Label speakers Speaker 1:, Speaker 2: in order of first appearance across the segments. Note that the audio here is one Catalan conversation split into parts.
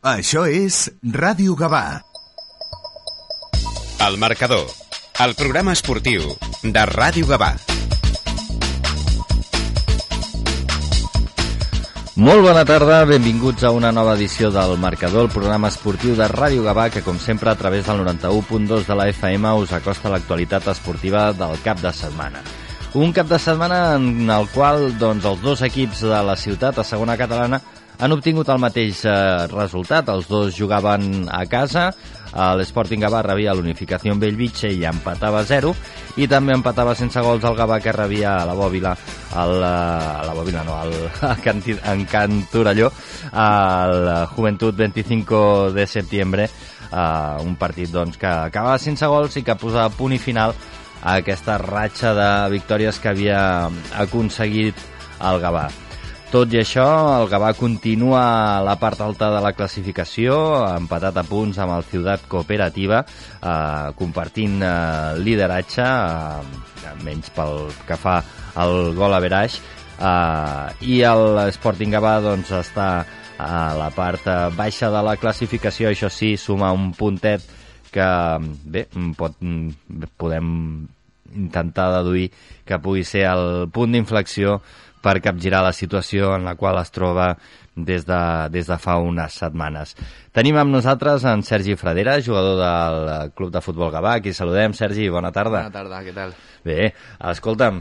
Speaker 1: Això és Ràdio Gavà.
Speaker 2: El marcador, el programa esportiu de Ràdio Gavà.
Speaker 3: Molt bona tarda, benvinguts a una nova edició del Marcador, el programa esportiu de Ràdio Gavà, que com sempre a través del 91.2 de la FM us acosta l'actualitat esportiva del cap de setmana. Un cap de setmana en el qual doncs, els dos equips de la ciutat, a segona catalana, han obtingut el mateix eh, resultat. Els dos jugaven a casa, l'Sporting Gavà rebia l'Unificació Bellvitge i empatava a 0, i també empatava sense gols el Gavà que rebia a la Bòbila, el, eh, a la Bòbila no, al, a en Can Torelló, al Juventud 25 de setembre, uh, un partit doncs, que acabava sense gols i que posava punt i final a aquesta ratxa de victòries que havia aconseguit el Gavà. Tot i això, el Gavà continua a la part alta de la classificació, empatat a punts amb el Ciutat Cooperativa, eh, compartint eh, lideratge, eh, menys pel que fa al gol a Veraix, eh, i el Sporting Gavà doncs, està a la part eh, baixa de la classificació, això sí, suma un puntet que, bé, pot, podem intentar deduir que pugui ser el punt d'inflexió per capgirar la situació en la qual es troba des de, des de fa unes setmanes. Tenim amb nosaltres en Sergi Fradera, jugador del Club de Futbol Gavà. Aquí saludem. Sergi, bona tarda.
Speaker 4: Bona tarda, què tal?
Speaker 3: Bé, escolta'm,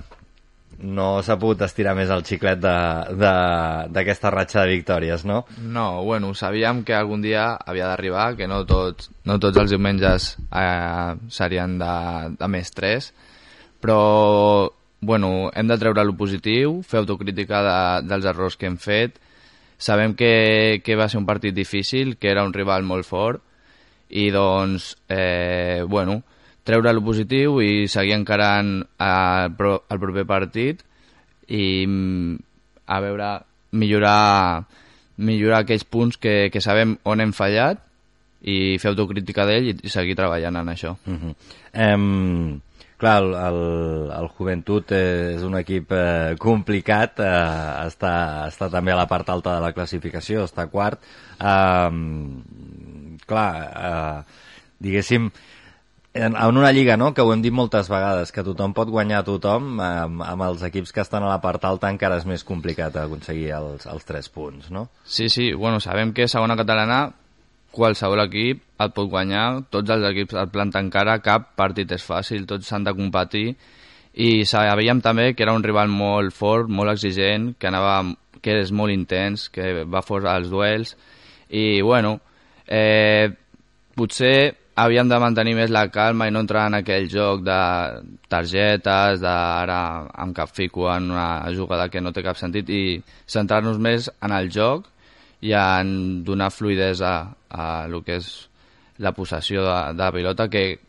Speaker 3: no s'ha pogut estirar més el xiclet d'aquesta ratxa de victòries, no?
Speaker 4: No, bueno, sabíem que algun dia havia d'arribar, que no tots, no tots els diumenges eh, serien de, de més 3, però bueno, hem de treure lo positiu, fer autocrítica de, dels errors que hem fet. Sabem que, que va ser un partit difícil, que era un rival molt fort, i doncs, eh, bueno, treure lo positiu i seguir encarant el, el proper partit i a veure, millorar, millorar aquells punts que, que sabem on hem fallat i fer autocrítica d'ell i seguir treballant en això.
Speaker 3: Uh -huh. um Clar, el, el, el Joventut és un equip eh, complicat, eh, està, està també a la part alta de la classificació, està quart. Eh, clar, eh, diguéssim, en, en una lliga, no?, que ho hem dit moltes vegades, que tothom pot guanyar a tothom, amb, amb els equips que estan a la part alta encara és més complicat aconseguir els, els tres punts, no?
Speaker 4: Sí, sí, bueno, sabem que segona catalana qualsevol equip et pot guanyar, tots els equips et planten cara, cap partit és fàcil, tots s'han de competir. I sabíem també que era un rival molt fort, molt exigent, que anava que és molt intens, que va fort als duels. I bueno, eh, potser havíem de mantenir més la calma i no entrar en aquell joc de targetes, d'ara em capfico en una jugada que no té cap sentit i centrar-nos més en el joc i en donar fluidesa a, el que és la possessió de, de la pilota, que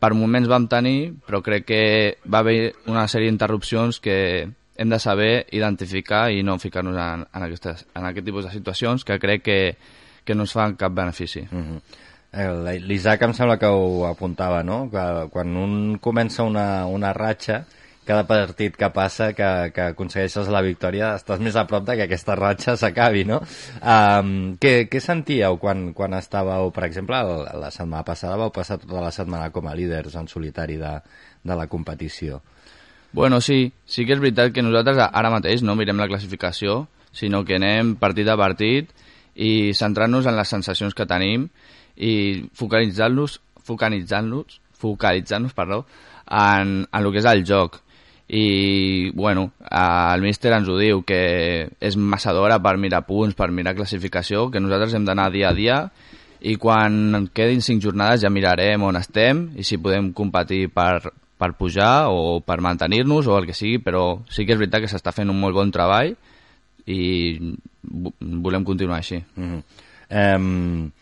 Speaker 4: per moments vam tenir, però crec que va haver una sèrie d'interrupcions que hem de saber identificar i no ficar-nos en, en, aquestes, en aquest tipus de situacions que crec que, que no ens fan cap benefici.
Speaker 3: Uh -huh. L'Isaac em sembla que ho apuntava, no? Que quan un comença una, una ratxa, cada partit que passa que, que aconsegueixes la victòria estàs més a prop de que aquesta ratxa s'acabi, no? Um, què, què sentíeu quan, quan estàveu, per exemple, la setmana passada vau passar tota la setmana com a líders en solitari de, de la competició?
Speaker 4: Bueno, sí, sí que és veritat que nosaltres ara mateix no mirem la classificació, sinó que anem partit a partit i centrant-nos en les sensacions que tenim i focalitzant-nos focalitzant-nos focalitzant-nos, perdó, en, en el que és el joc i bueno, el míster ens ho diu que és massa d'hora per mirar punts, per mirar classificació, que nosaltres hem d'anar dia a dia i quan quedin cinc jornades ja mirarem on estem i si podem competir per, per pujar o per mantenir-nos o el que sigui, però sí que és veritat que s'està fent un molt bon treball i volem continuar així.
Speaker 3: Mm -hmm. um,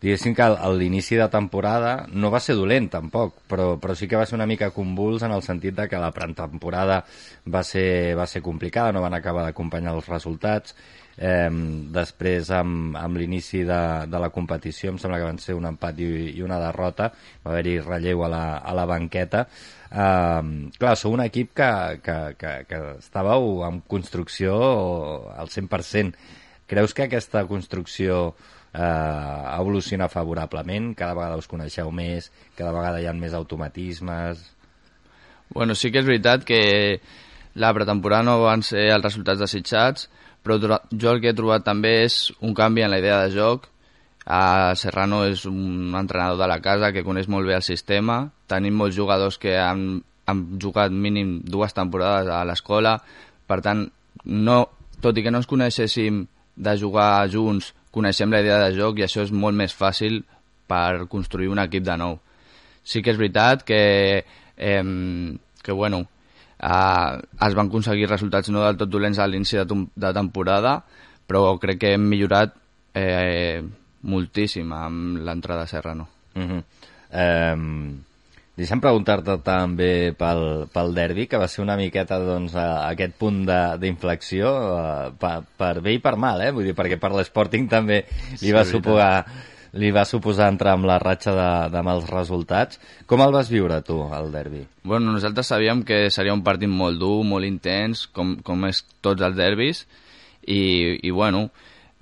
Speaker 3: diguéssim que l'inici de temporada no va ser dolent tampoc, però, però sí que va ser una mica convuls en el sentit de que la pretemporada va ser, va ser complicada, no van acabar d'acompanyar els resultats, eh, després amb, amb l'inici de, de la competició em sembla que van ser un empat i, i una derrota, va haver-hi relleu a la, a la banqueta, eh, clar, sou un equip que, que, que, que estàveu en construcció al 100%. Creus que aquesta construcció evoluciona favorablement? Cada vegada us coneixeu més? Cada vegada hi ha més automatismes?
Speaker 4: Bueno, sí que és veritat que la pretemporada no van ser els resultats desitjats, però jo el que he trobat també és un canvi en la idea de joc. A Serrano és un entrenador de la casa que coneix molt bé el sistema. Tenim molts jugadors que han, han jugat mínim dues temporades a l'escola. Per tant, no, tot i que no ens coneixéssim de jugar junts, coneixem la idea de joc i això és molt més fàcil per construir un equip de nou. Sí que és veritat que, eh, que bueno, eh, es van aconseguir resultats no del tot dolents a l'inici de, de temporada, però crec que hem millorat eh, moltíssim amb l'entrada de Serrano.
Speaker 3: Uh -huh. um, deixa'm preguntar-te també pel, pel derbi, que va ser una miqueta doncs, a, aquest punt d'inflexió uh, per, per bé i per mal, eh? Vull dir, perquè per l'Sporting també li sí, va suposar li va suposar entrar amb la ratxa de, de mals resultats. Com el vas viure tu, el derbi?
Speaker 4: Bueno, nosaltres sabíem que seria un partit molt dur, molt intens, com, com és tots els derbis, i, i bueno,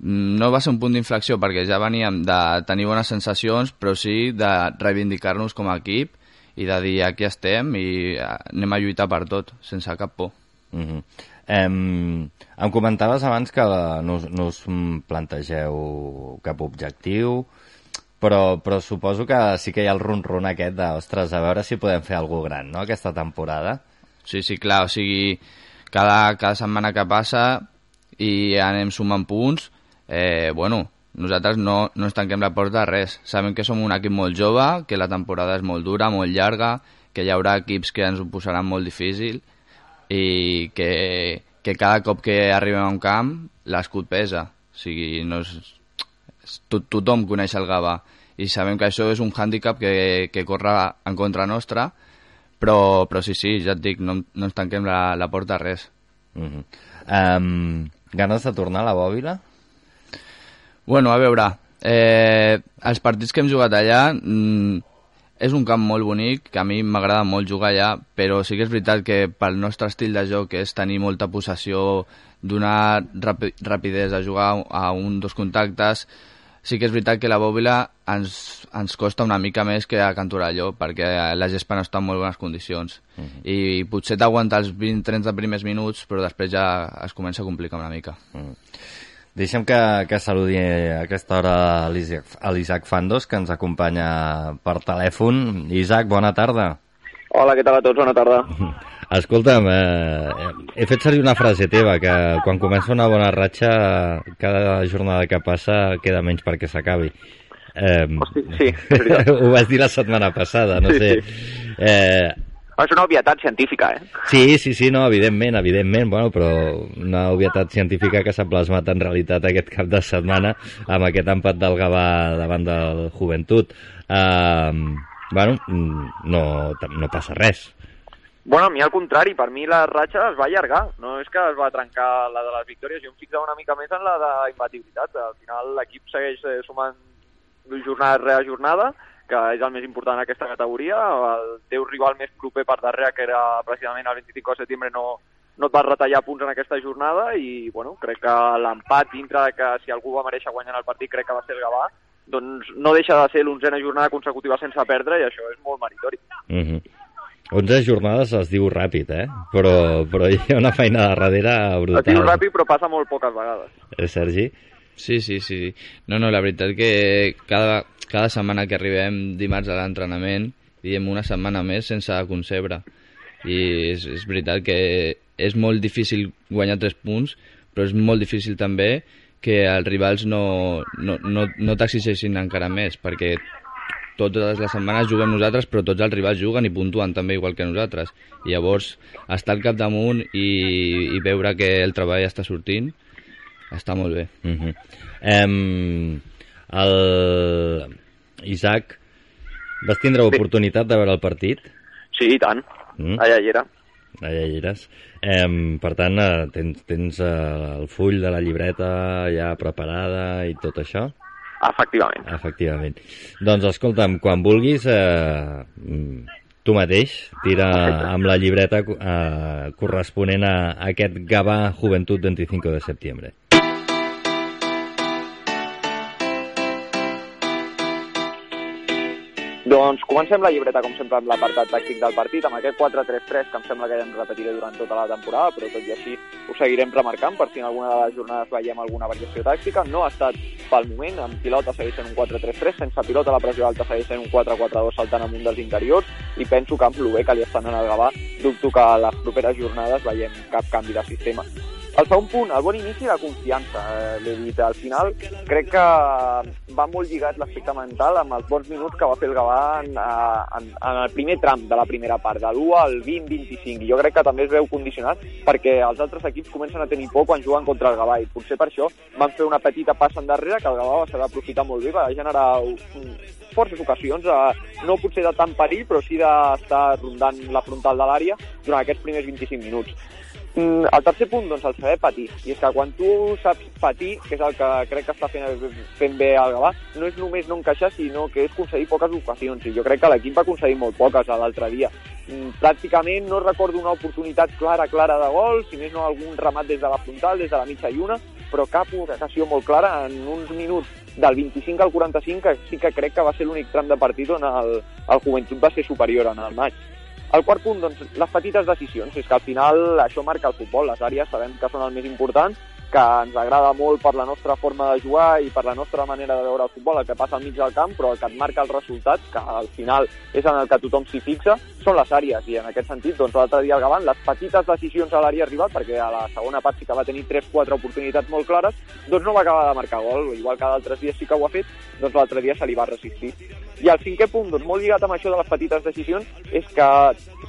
Speaker 4: no va ser un punt d'inflexió perquè ja veníem de tenir bones sensacions, però sí de reivindicar-nos com a equip i de dir aquí estem i anem a lluitar per tot, sense cap por.
Speaker 3: Uh -huh. Em, em comentaves abans que no, no us plantegeu cap objectiu, però, però suposo que sí que hi ha el run-run aquest de, ostres, a veure si podem fer alguna gran, no?, aquesta temporada.
Speaker 4: Sí, sí, clar, o sigui, cada, cada setmana que passa i anem sumant punts, eh, bueno, nosaltres no, no ens tanquem la porta a res. Sabem que som un equip molt jove, que la temporada és molt dura, molt llarga, que hi haurà equips que ens ho posaran molt difícil, i que, que cada cop que arribem a un camp l'escut pesa. O sigui, no és, tot, tothom coneix el Gavà i sabem que això és un hàndicap que, que corre en contra nostra, però, però sí, sí, ja et dic, no, no ens tanquem la, la porta a res.
Speaker 3: Uh -huh. um, ganes de tornar a la bòbila?
Speaker 4: Bueno, a veure, eh, els partits que hem jugat allà mm, és un camp molt bonic, que a mi m'agrada molt jugar allà, però sí que és veritat que pel nostre estil de joc, és tenir molta possessió, donar rapi rapidesa a jugar a un dos contactes, sí que és veritat que la bòbila ens, ens costa una mica més que a Cantoralló, perquè la gespa no està en molt bones condicions. Uh -huh. I potser t'aguanta els 20-30 primers minuts, però després ja es comença a complicar una mica. Uh -huh.
Speaker 3: Deixem que, que saludi a aquesta hora a l'Isaac Fandos, que ens acompanya per telèfon. Isaac, bona tarda.
Speaker 5: Hola, què tal a tots? Bona tarda.
Speaker 3: Escolta'm, eh, he fet servir una frase teva, que quan comença una bona ratxa, cada jornada que passa queda menys perquè s'acabi.
Speaker 5: Eh, Hosti, sí,
Speaker 3: ho vas dir la setmana passada, no sí, sé. Sí. Eh,
Speaker 5: és una obvietat científica, eh?
Speaker 3: Sí, sí, sí, no, evidentment, evidentment, bueno, però una obvietat científica que s'ha plasmat en realitat aquest cap de setmana amb aquest empat del Gavà davant del Joventut. Uh, bueno, no, no passa res.
Speaker 5: Bueno, a mi al contrari, per mi la ratxa es va allargar, no és que es va trencar la de les victòries, jo em fixava una mica més en la d'imbatibilitat, al final l'equip segueix eh, sumant jornada rere jornada, que és el més important en aquesta categoria. El teu rival més proper per darrere, que era precisament el 25 de setembre, no, no et va retallar punts en aquesta jornada i bueno, crec que l'empat dintre de que si algú va mereixer guanyar el partit crec que va ser el Gavà, doncs no deixa de ser l'onzena jornada consecutiva sense perdre i això és molt meritori.
Speaker 3: Mm -hmm. 11 jornades es diu ràpid, eh? Però, però hi ha una feina de darrere brutal.
Speaker 5: Es diu ràpid però passa molt poques vegades.
Speaker 3: Eh, Sergi?
Speaker 4: Sí, sí, sí. No, no, la veritat que cada, cada setmana que arribem dimarts a l'entrenament diem una setmana més sense concebre. I és, és veritat que és molt difícil guanyar tres punts, però és molt difícil també que els rivals no, no, no, no t'exigeixin encara més, perquè totes les setmanes juguem nosaltres, però tots els rivals juguen i puntuen també igual que nosaltres. I llavors, estar al capdamunt i, i veure que el treball està sortint, està molt bé.
Speaker 3: Uh -huh. um, el Isaac, vas tindre oportunitat de veure el partit?
Speaker 5: Sí, i tant. Mm. Allà hi era.
Speaker 3: Allà hi eres. Um, per tant, uh, tens, tens uh, el full de la llibreta ja preparada i tot això?
Speaker 5: Efectivament.
Speaker 3: Efectivament. Doncs escolta'm, quan vulguis, eh, tu mateix tira Perfecte. amb la llibreta eh, corresponent a aquest Gavà Juventut 25 de setembre.
Speaker 5: Doncs comencem la llibreta, com sempre, amb l'apartat tàctic del partit, amb aquest 4-3-3 que em sembla que ja ens repetiré durant tota la temporada, però tot i així ho seguirem remarcant per si en alguna de les jornades veiem alguna variació tàctica. No ha estat pel moment, amb pilota segueix sent un 4-3-3, sense pilota la pressió alta segueix sent un 4-4-2 saltant amunt dels interiors, i penso que amb el que li estan anant al Gavà, dubto que a les properes jornades veiem cap canvi de sistema. El segon punt, el bon inici i la confiança. Eh, L'he dit, al final crec que va molt lligat l'aspecte mental amb els bons minuts que va fer el Gavà en, en, en el primer tram de la primera part, de l'1 al 20-25. I jo crec que també es veu condicionat perquè els altres equips comencen a tenir por quan juguen contra el Gavà i potser per això van fer una petita passa endarrere que el Gavà va saber aprofitar molt bé, va generar forces ocasions, eh, no potser de tant perill, però sí d'estar rondant la frontal de l'àrea durant aquests primers 25 minuts. Mm, el tercer punt, doncs, el saber patir. I és que quan tu saps patir, que és el que crec que està fent, fent bé el Gavà, no és només no encaixar, sinó que és aconseguir poques ocasions. I jo crec que l'equip va aconseguir molt poques l'altre dia. Mm, pràcticament no recordo una oportunitat clara, clara de gol, si més no algun remat des de la frontal, des de la mitja lluna, però cap ocasió molt clara en uns minuts del 25 al 45, que sí que crec que va ser l'únic tram de partit on el, el Joventut va ser superior en el maig. El quart punt, doncs, les petites decisions. És que al final això marca el futbol. Les àrees sabem que són el més important que ens agrada molt per la nostra forma de jugar i per la nostra manera de veure el futbol, el que passa al mig del camp, però el que et marca el resultat, que al final és en el que tothom s'hi fixa, són les àrees. I en aquest sentit, doncs, l'altre dia al Gavant, les petites decisions a l'àrea rival, perquè a la segona part sí que va tenir 3-4 oportunitats molt clares, doncs no va acabar de marcar gol. Igual que d'altres dies sí que ho ha fet, doncs l'altre dia se li va resistir. I el cinquè punt, doncs molt lligat amb això de les petites decisions, és que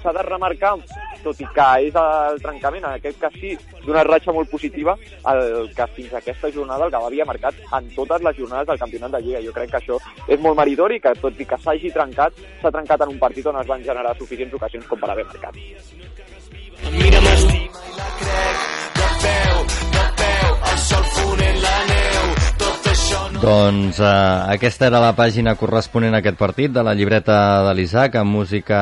Speaker 5: s'ha de remarcar, tot i que és el trencament, en aquest cas sí, d'una ratxa molt positiva, el que fins a aquesta jornada el Gavà havia marcat en totes les jornades del campionat de Lliga. Jo crec que això és molt meritori, que tot i que s'hagi trencat, s'ha trencat en un partit on es van generar suficients ocasions com per haver marcat. Mira, m'estima i la crec,
Speaker 3: doncs eh, aquesta era la pàgina corresponent a aquest partit de la llibreta de l'Isaac amb música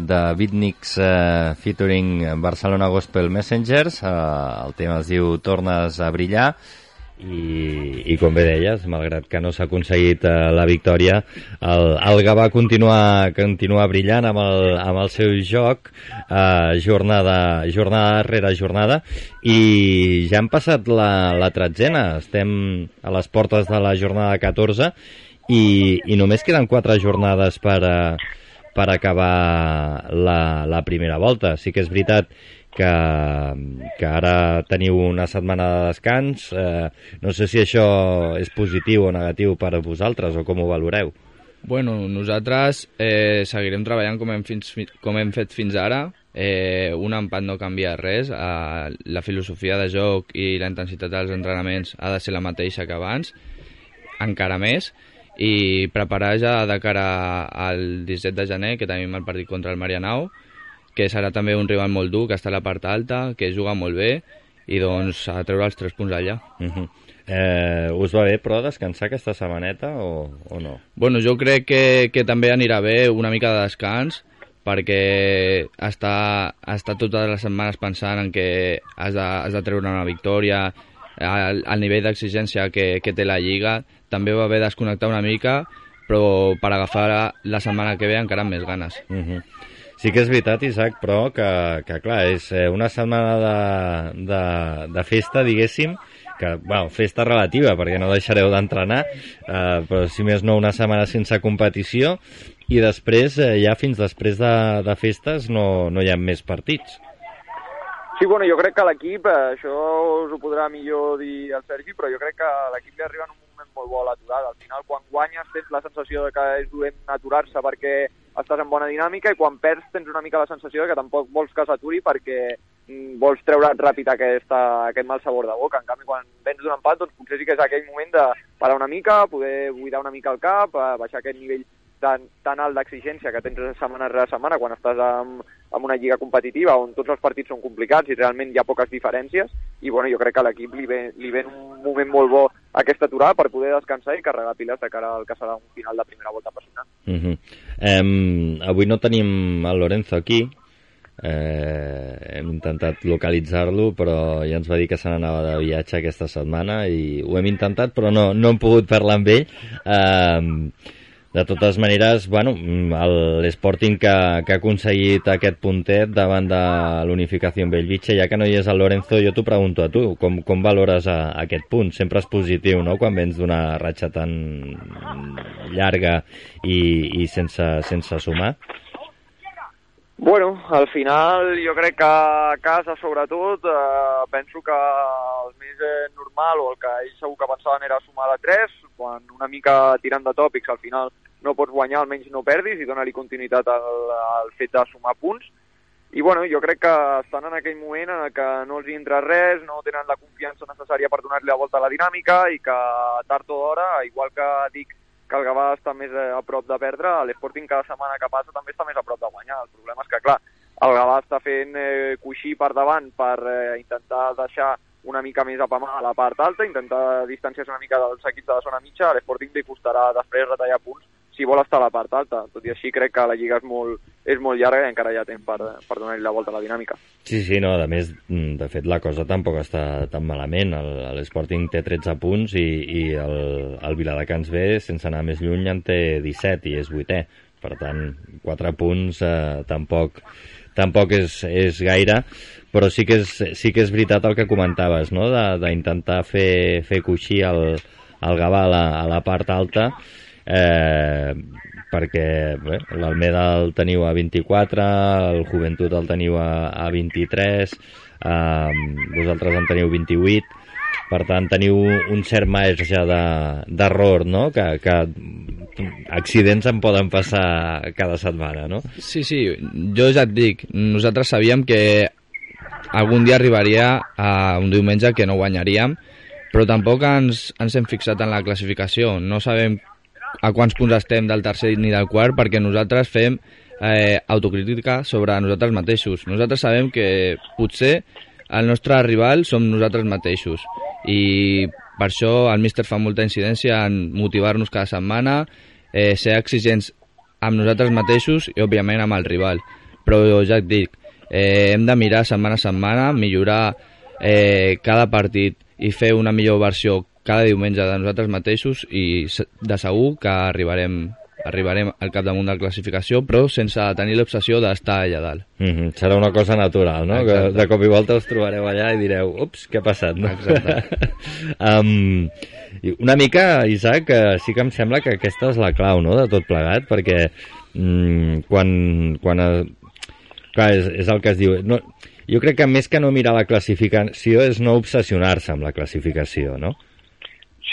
Speaker 3: de Beatniks eh, featuring Barcelona Gospel Messengers. Eh, el tema es diu Tornes a brillar i, i com bé deies, malgrat que no s'ha aconseguit eh, la victòria, el, el Gavà continua, continua brillant amb el, amb el seu joc eh, jornada, jornada rere jornada i ja han passat la, la tretzena, estem a les portes de la jornada 14 i, i només queden quatre jornades per, eh, per acabar la, la primera volta. Sí que és veritat que, que ara teniu una setmana de descans. Eh, no sé si això és positiu o negatiu per a vosaltres o com ho valoreu.
Speaker 4: Bueno, nosaltres eh, seguirem treballant com hem, fins, com hem fet fins ara. Eh, un empat no canvia res. Eh, la filosofia de joc i la intensitat dels entrenaments ha de ser la mateixa que abans, encara més i preparar ja de cara al 17 de gener, que tenim el partit contra el Marianao, que serà també un rival molt dur, que està a la part alta, que juga molt bé, i doncs a treure els tres punts allà. Uh
Speaker 3: -huh. eh, us va bé, però, descansar aquesta setmaneta o, o no?
Speaker 4: Bueno, jo crec que, que també anirà bé una mica de descans, perquè està, està totes les setmanes pensant en que has de, has de treure una victòria, el, el nivell d'exigència que, que té la Lliga, també va haver desconnectar una mica, però per agafar la, la setmana que ve encara amb més ganes. Uh -huh.
Speaker 3: Sí que és veritat, Isaac, però que, que clar, és eh, una setmana de, de, de festa, diguéssim, que, bueno, festa relativa, perquè no deixareu d'entrenar, eh, però si més no una setmana sense competició, i després, eh, ja fins després de, de festes, no, no hi ha més partits.
Speaker 5: Sí, bueno, jo crec que l'equip, eh, això us ho podrà millor dir el Sergi, però jo crec que l'equip li arriba en un moment molt bo a l'aturada. Al final, quan guanyes, tens la sensació de que és dolent aturar-se perquè estàs en bona dinàmica i quan perds tens una mica la sensació que tampoc vols que s'aturi perquè mm, vols treure ràpid aquesta, aquest mal sabor de boca. En canvi, quan vens d'un empat, doncs potser sí que és aquell moment de parar una mica, poder buidar una mica el cap, eh, baixar aquest nivell tan, tan alt d'exigència que tens setmana rere setmana quan estàs amb, amb una lliga competitiva on tots els partits són complicats i realment hi ha poques diferències i bueno, jo crec que a l'equip li, ve, li ve un moment molt bo aquesta aturada per poder descansar i carregar piles de cara al que serà un final de primera volta apassionant. Uh
Speaker 3: -huh. um, avui no tenim el Lorenzo aquí, eh, hem intentat localitzar-lo però ja ens va dir que se n'anava de viatge aquesta setmana i ho hem intentat però no, no hem pogut parlar amb ell eh, de totes maneres, bueno, l'Sporting que, que ha aconseguit aquest puntet davant de l'unificació amb Bellvitge, ja que no hi és el Lorenzo, jo t'ho pregunto a tu, com, com valores a, a aquest punt? Sempre és positiu, no?, quan vens d'una ratxa tan llarga i, i sense, sense sumar.
Speaker 5: Bueno, al final jo crec que a casa sobretot eh, penso que el més eh, normal o el que ells segur que pensaven era sumar de 3, quan una mica tirant de tòpics al final no pots guanyar, almenys no perdis, i dona-li continuïtat al, al fet de sumar punts. I bueno, jo crec que estan en aquell moment en què no els hi entra res, no tenen la confiança necessària per donar-li la volta a la dinàmica i que tard o d'hora, igual que dic que el Gavà està més a prop de perdre, l'Sporting cada setmana que passa també està més a prop de guanyar. El problema és que, clar, el Gavà està fent eh, coixí per davant per eh, intentar deixar una mica més a pamar a la part alta, intentar distanciar-se una mica dels equips de la zona mitja, a l'Sporting li costarà després retallar punts si vol estar a la part alta. Tot i així crec que la Lliga és molt, és molt llarga i encara hi ha temps per, per donar-li la volta a la dinàmica.
Speaker 3: Sí, sí, no, a més, mm, de fet, la cosa tampoc està tan malament. L'Sporting té 13 punts i, i el, el Viladecans B, sense anar més lluny, en té 17 i és vuitè. Per tant, 4 punts eh, tampoc, tampoc és, és gaire, però sí que és, sí que és veritat el que comentaves, no? d'intentar fer, fer coixir el, el Gavà a la, a la part alta, eh, perquè l'Almeda el teniu a 24, el Joventut el teniu a, a 23, eh, vosaltres en teniu 28, per tant teniu un cert marge d'error, no? Que, que accidents en poden passar cada setmana, no?
Speaker 4: Sí, sí, jo ja et dic, nosaltres sabíem que algun dia arribaria a un diumenge que no guanyaríem, però tampoc ens, ens hem fixat en la classificació. No sabem a quants punts estem del tercer ni del quart perquè nosaltres fem eh, autocrítica sobre nosaltres mateixos. Nosaltres sabem que potser el nostre rival som nosaltres mateixos i per això el míster fa molta incidència en motivar-nos cada setmana, eh, ser exigents amb nosaltres mateixos i òbviament amb el rival. Però ja et dic, eh, hem de mirar setmana a setmana, millorar eh, cada partit i fer una millor versió cada diumenge de nosaltres mateixos i de segur que arribarem arribarem al capdamunt de la classificació, però sense tenir l'obsessió d'estar allà dalt.
Speaker 3: Mm -hmm. Serà una cosa natural, no? Exacte. Que de cop i volta us trobareu allà i direu, ups, què ha passat? No?
Speaker 4: Exacte.
Speaker 3: um, una mica, Isaac, sí que em sembla que aquesta és la clau, no?, de tot plegat, perquè mm, quan... quan a, clar, és, és el que es diu... No, jo crec que més que no mirar la classificació és no obsessionar-se amb la classificació, no?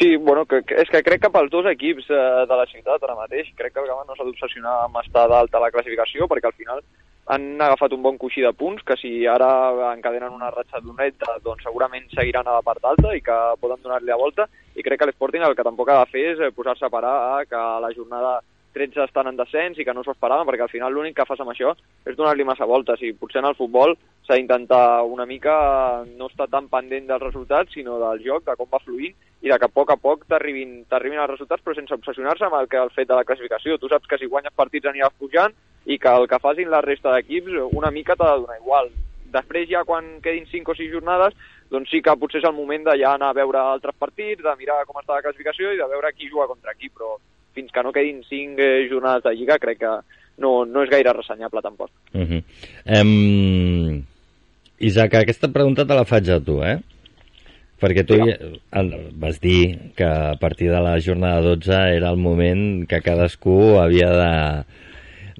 Speaker 5: Sí, bueno, que, que, és que crec que pels dos equips eh, de la ciutat ara mateix, crec que el Gavà no s'ha d'obsessionar amb estar dalt a la classificació, perquè al final han agafat un bon coixí de punts, que si ara encadenen una ratxa d'un reta, doncs segurament seguiran a la part alta i que poden donar-li la volta, i crec que l'Sporting el que tampoc ha de fer és eh, posar-se a parar a que la jornada 13 estan en descens i que no s'ho esperaven, perquè al final l'únic que fas amb això és donar-li massa voltes, i potser en el futbol s'ha d'intentar una mica no estar tan pendent dels resultats, sinó del joc, de com va fluint, i de que a poc a poc t'arribin els resultats, però sense obsessionar-se amb el, que, el fet de la classificació. Tu saps que si guanyes partits aniràs pujant i que el que facin la resta d'equips una mica t'ha de donar igual. Després ja quan quedin 5 o 6 jornades, doncs sí que potser és el moment de ja anar a veure altres partits, de mirar com està la classificació i de veure qui juga contra qui, però fins que no quedin 5 eh, jornades de Lliga crec que no, no és gaire ressenyable tampoc.
Speaker 3: Uh -huh. um, Isaac, aquesta pregunta te la faig a tu, eh? Perquè tu ja. vas dir que a partir de la jornada 12 era el moment que cadascú havia de,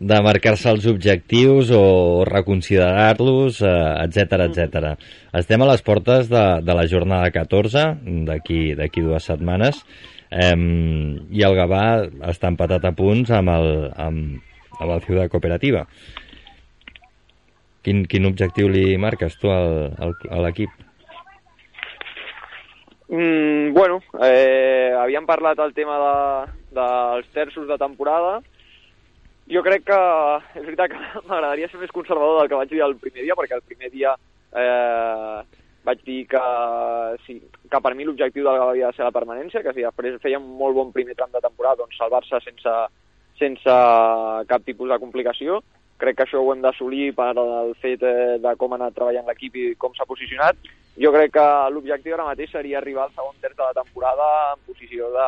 Speaker 3: de marcar-se els objectius o reconsiderar-los, etc etc. Estem a les portes de, de la jornada 14, d'aquí dues setmanes, eh, i el Gavà està empatat a punts amb, el, amb, amb la ciutat cooperativa. Quin, quin objectiu li marques tu al, al, a l'equip?
Speaker 5: Mm, bueno, eh, havíem parlat del tema de, dels terços de temporada. Jo crec que és veritat que m'agradaria ser més conservador del que vaig dir el primer dia, perquè el primer dia eh, vaig dir que, sí, que per mi l'objectiu del Gavà havia de ser la permanència, que si després feia un molt bon primer tram de temporada, doncs salvar-se sense, sense cap tipus de complicació, crec que això ho hem d'assolir per el fet eh, de com ha anat treballant l'equip i com s'ha posicionat. Jo crec que l'objectiu ara mateix seria arribar al segon terç de la temporada en posició de...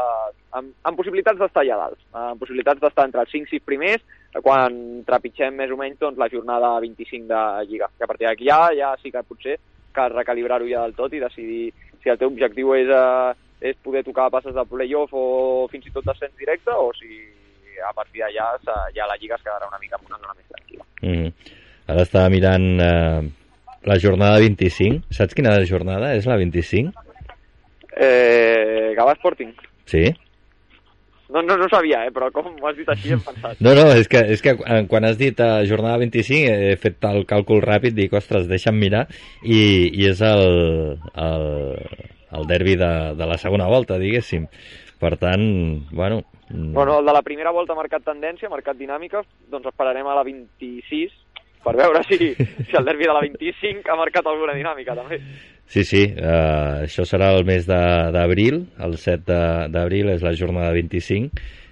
Speaker 5: amb, amb possibilitats d'estar allà dalt, amb possibilitats d'estar entre els 5-6 primers, quan trepitgem més o menys doncs, la jornada 25 de Lliga. Que a partir d'aquí ja, ja sí que potser cal recalibrar-ho ja del tot i decidir si el teu objectiu és, eh, és poder tocar passes de playoff o fins i tot descens directe o si a partir d'allà ja la Lliga es quedarà una mica en una zona més tranquil·la.
Speaker 3: Mm -hmm. Ara estava mirant eh, la jornada 25. Saps quina jornada és la 25?
Speaker 5: Eh, Gavà Sporting.
Speaker 3: Sí?
Speaker 5: No, no, no sabia, eh, però com m'ho has dit així hem pensat.
Speaker 3: No, no, és que, és que quan has dit uh, jornada 25 he fet el càlcul ràpid, dic, ostres, deixa'm mirar, i, i és el, el, el derbi de, de la segona volta, diguéssim. Per tant, bueno...
Speaker 5: Bueno, el de la primera volta ha marcat tendència, ha marcat dinàmica, doncs esperarem a la 26 per veure si, si el derbi de la 25 ha marcat alguna dinàmica, també.
Speaker 3: Sí, sí, uh, això serà el mes d'abril, el 7 d'abril és la jornada 25,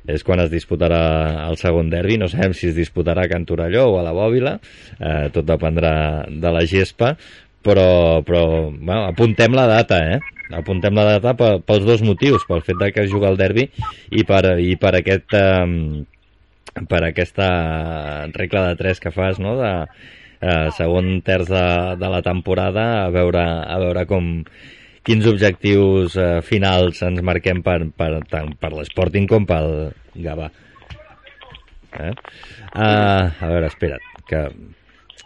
Speaker 3: és quan es disputarà el segon derbi, no sabem si es disputarà a Can Torelló o a la Bòbila, eh, tot dependrà de la gespa, però, però bueno, apuntem la data, eh? Apuntem la data pels dos motius, pel fet de que es juga el derbi i per, i per aquest... Eh, per aquesta regla de tres que fas, no?, de eh, segon terç de, de la temporada, a veure, a veure com quins objectius eh, finals ens marquem per, per, tant per l'Sporting com pel Gavà. Eh? Uh, a veure, espera't, que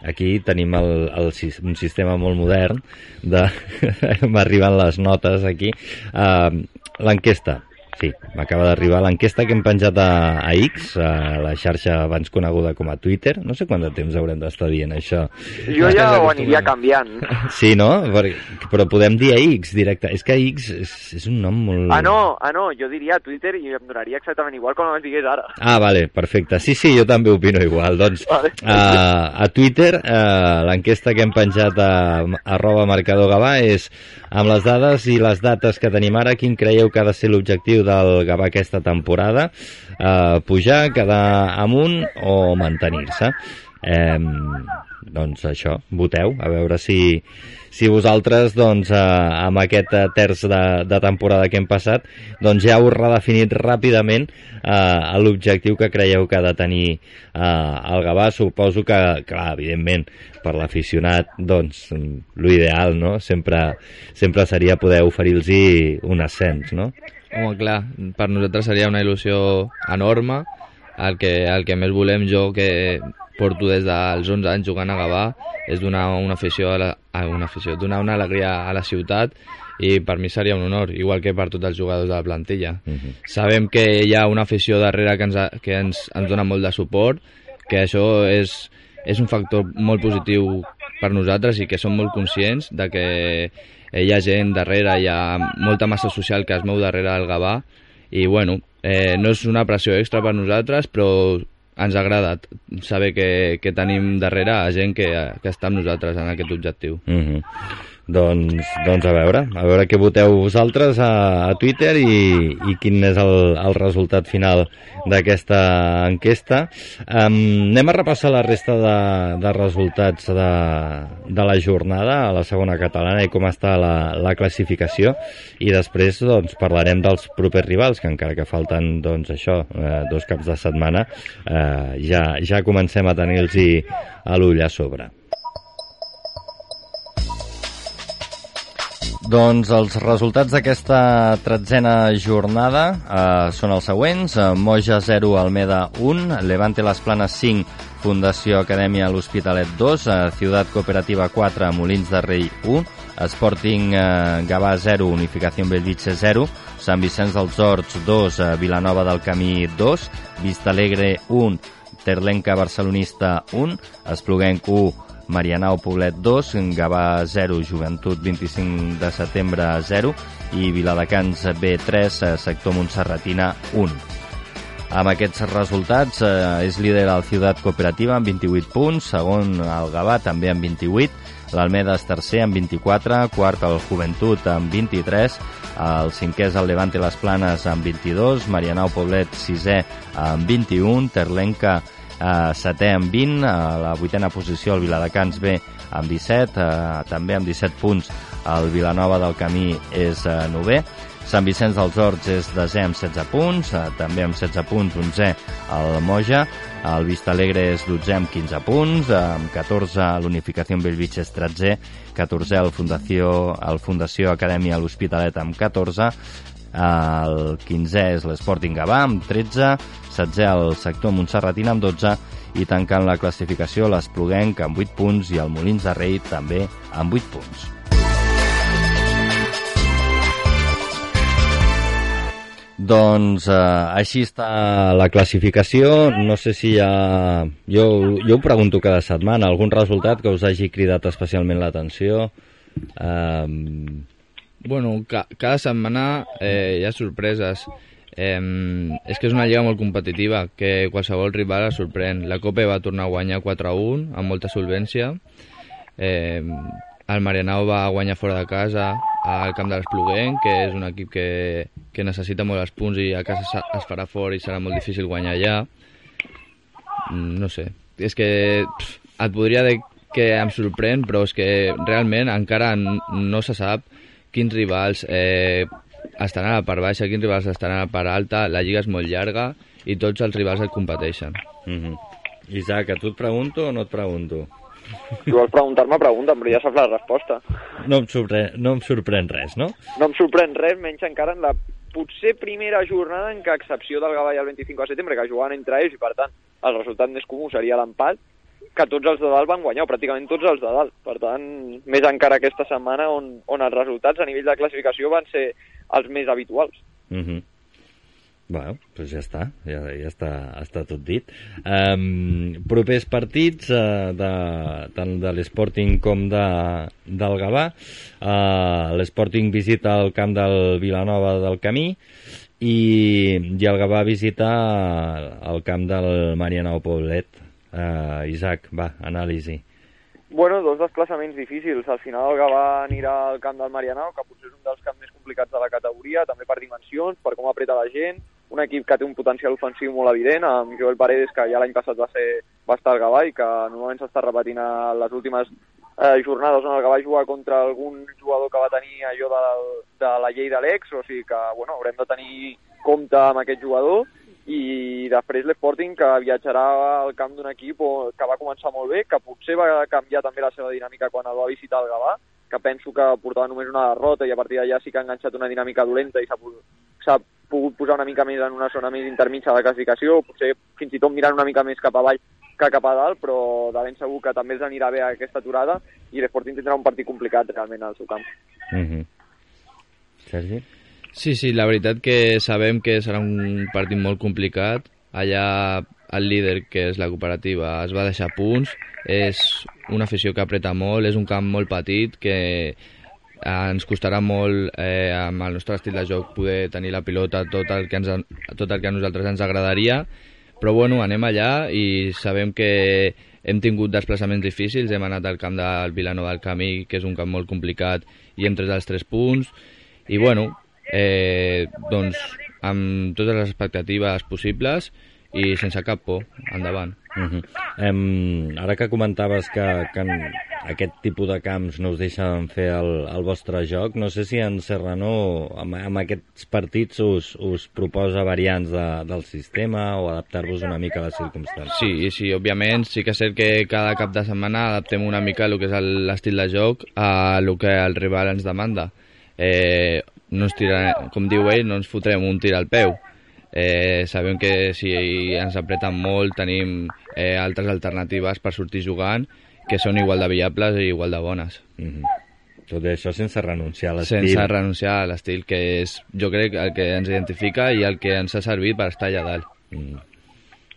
Speaker 3: aquí tenim el, el, un sistema molt modern de... m'arriben les notes aquí. Uh, L'enquesta. Sí, m'acaba d'arribar l'enquesta que hem penjat a, a X, a la xarxa abans coneguda com a Twitter. No sé quant de temps haurem d'estar dient això.
Speaker 5: Jo ja ho aniria canviant.
Speaker 3: Sí, no? Però podem dir a X directe. És que X és, és un nom molt...
Speaker 5: Ah, no, ah, no, jo diria Twitter i em donaria exactament igual com em digués ara.
Speaker 3: Ah, vale, perfecte. Sí, sí, jo també opino igual. Doncs vale. a, a Twitter l'enquesta que hem penjat a arroba marcador Gavà és amb les dades i les dates que tenim ara, quin creieu que ha de ser l'objectiu del Gavà aquesta temporada? Eh, pujar, quedar amunt o mantenir-se? Eh, doncs això, voteu, a veure si, si vosaltres, doncs, eh, amb aquest terç de, de temporada que hem passat, doncs ja heu redefinit ràpidament eh, l'objectiu que creieu que ha de tenir eh, el Gavà. Suposo que, clar, evidentment, per l'aficionat, doncs, l'ideal, no?, sempre, sempre seria poder oferir-los un ascens, no?
Speaker 4: Home, clar, per nosaltres seria una il·lusió enorme. El que, el que més volem jo, que porto des dels 11 anys jugant a Gavà, és donar una afició, a la, a una afició, donar una alegria a la ciutat i per mi seria un honor, igual que per tots els jugadors de la plantilla. Uh -huh. Sabem que hi ha una afició darrere que ens, que ens, ens dona molt de suport, que això és, és un factor molt positiu per nosaltres i que som molt conscients de que hi ha gent darrere, hi ha molta massa social que es mou darrere del Gavà i bueno, eh, no és una pressió extra per nosaltres però ens agrada saber que, que tenim darrere gent que, que està amb nosaltres en aquest objectiu.
Speaker 3: Mm -hmm. Doncs, doncs a veure, a veure què voteu vosaltres a, a Twitter i, i quin és el, el resultat final d'aquesta enquesta. Um, anem a repassar la resta de, de resultats de, de la jornada a la segona catalana i com està la, la classificació i després doncs, parlarem dels propers rivals, que encara que falten doncs, això, eh, dos caps de setmana, eh, ja, ja comencem a tenir-los a l'ull a sobre. Doncs els resultats d'aquesta tretzena jornada eh, són els següents. Eh, Moja 0, Almeda 1, Levante Les Planes 5, Fundació Acadèmia L'Hospitalet 2, eh, Ciutat Cooperativa 4, Molins de Rei 1, Sporting eh, Gavà 0, Unificació Bellvitge 0, Sant Vicenç dels Horts 2, eh, Vilanova del Camí 2, Vista Alegre 1, Terlenca Barcelonista 1, Espluguenc 1, Marianao Poblet 2, Gavà 0, Joventut 25 de setembre 0 i Viladecans B3, sector Montserratina 1. Amb aquests resultats eh, és líder el Ciutat Cooperativa amb 28 punts, segon el Gavà també amb 28, l'Almeda és tercer amb 24, quart el Joventut amb 23, el cinquè és el Levante Les Planes amb 22, Marianao Poblet sisè amb 21, Terlenca eh, setè amb 20, a la vuitena posició el Viladecans B amb 17, eh, també amb 17 punts el Vilanova del Camí és eh, novè, Sant Vicenç dels Horts és desè amb 16 punts, eh, també amb 16 punts, 11 el Moja, el Vista Alegre és 12 amb 15 punts, eh, amb 14 l'Unificació Bellvitge és 13, 14 el Fundació, el Fundació Acadèmia l'Hospitalet amb 14, el 15è és l'Sporting Gavà amb 13, 16è el sector Montserratina amb 12 i tancant la classificació l'Espluguenc amb 8 punts i el Molins de Rei també amb 8 punts. Doncs eh, així està la classificació. No sé si hi ha... Jo, jo ho pregunto cada setmana. Algun resultat que us hagi cridat especialment l'atenció? Eh,
Speaker 4: Bueno, ca cada setmana eh, hi ha sorpreses. Eh, és que és una lliga molt competitiva, que qualsevol rival es sorprèn. La Copa va tornar a guanyar 4-1, amb molta solvència. Eh, el Marianao va guanyar fora de casa al camp de l'Espluguenc, que és un equip que, que necessita molt els punts i a casa es farà fort i serà molt difícil guanyar allà. Mm, No sé, és que pff, et podria dir que em sorprèn, però és que realment encara no se sap quins rivals eh, estaran a la part baixa, quins rivals estaran a la part alta, la lliga és molt llarga i tots els rivals et competeixen.
Speaker 3: uh -huh. Isaac, a tu et pregunto o no et pregunto?
Speaker 5: Si vols preguntar-me, pregunta'm, però ja saps la resposta.
Speaker 3: No em, sorprèn, no em sorprèn res, no?
Speaker 5: No em sorprèn res, menys encara en la potser primera jornada en què, a excepció del Gavà i el 25 de setembre, que jugaven entre ells i, per tant, el resultat més comú seria l'empat, que tots els de dalt van guanyar, pràcticament tots els de dalt. Per tant, més encara aquesta setmana on, on els resultats a nivell de classificació van ser els més habituals.
Speaker 3: Uh -huh. Bueno, doncs ja està, ja, ja està, està tot dit. Um, propers partits uh, de, tant de l'Sporting com de, del Gavà. Uh, L'Sporting visita el camp del Vilanova del Camí i, i el Gavà visita el camp del Marianao Poblet. Uh, Isaac, va, anàlisi.
Speaker 5: Bueno, dos desplaçaments difícils. Al final el Gavà anirà al camp del Marianao, que potser és un dels camps més complicats de la categoria, també per dimensions, per com apreta la gent, un equip que té un potencial ofensiu molt evident, amb Joel Paredes, que ja l'any passat va, ser, va estar al Gavà i que normalment s'està repetint a les últimes eh, jornades on el Gavà juga contra algun jugador que va tenir allò de, de la llei de l'ex, o sigui que bueno, haurem de tenir compte amb aquest jugador i després l'Sporting que viatjarà al camp d'un equip que va començar molt bé, que potser va canviar també la seva dinàmica quan el va visitar el Gavà, que penso que portava només una derrota i a partir d'allà sí que ha enganxat una dinàmica dolenta i s'ha pogut posar una mica més en una zona més intermitja de classificació, potser fins i tot mirant una mica més cap avall que cap a dalt, però de ben segur que també els anirà bé aquesta aturada i l'Sporting tindrà un partit complicat realment al seu camp.
Speaker 3: Uh -huh. Sergi?
Speaker 4: Sí, sí, la veritat que sabem que serà un partit molt complicat. Allà el líder, que és la cooperativa, es va deixar punts. És una afició que apreta molt, és un camp molt petit que ens costarà molt eh, amb el nostre estil de joc poder tenir la pilota tot el que, ens, tot el que a nosaltres ens agradaria però bueno, anem allà i sabem que hem tingut desplaçaments difícils, hem anat al camp del Vilanova del Camí, que és un camp molt complicat, i hem tret els tres punts, i bueno, eh, doncs amb totes les expectatives possibles i sense cap por, endavant.
Speaker 3: Uh -huh. um, ara que comentaves que, que en aquest tipus de camps no us deixen fer el, el vostre joc, no sé si en Serrano amb, amb aquests partits us, us proposa variants de, del sistema o adaptar-vos una mica a les circumstàncies.
Speaker 4: Sí, sí, òbviament, sí que és cert que cada cap de setmana adaptem una mica el que és l'estil de joc a el que el rival ens demanda. Eh, no ens tira, com diu ell, no ens fotrem un tir al peu. Eh, sabem que si ens apreten molt tenim eh, altres alternatives per sortir jugant que són igual de viables i igual de bones.
Speaker 3: Uh -huh. Tot això sense renunciar a l'estil.
Speaker 4: Sense renunciar a l'estil, que és, jo crec, el que ens identifica i el que ens ha servit per estar allà dalt.
Speaker 3: Mm.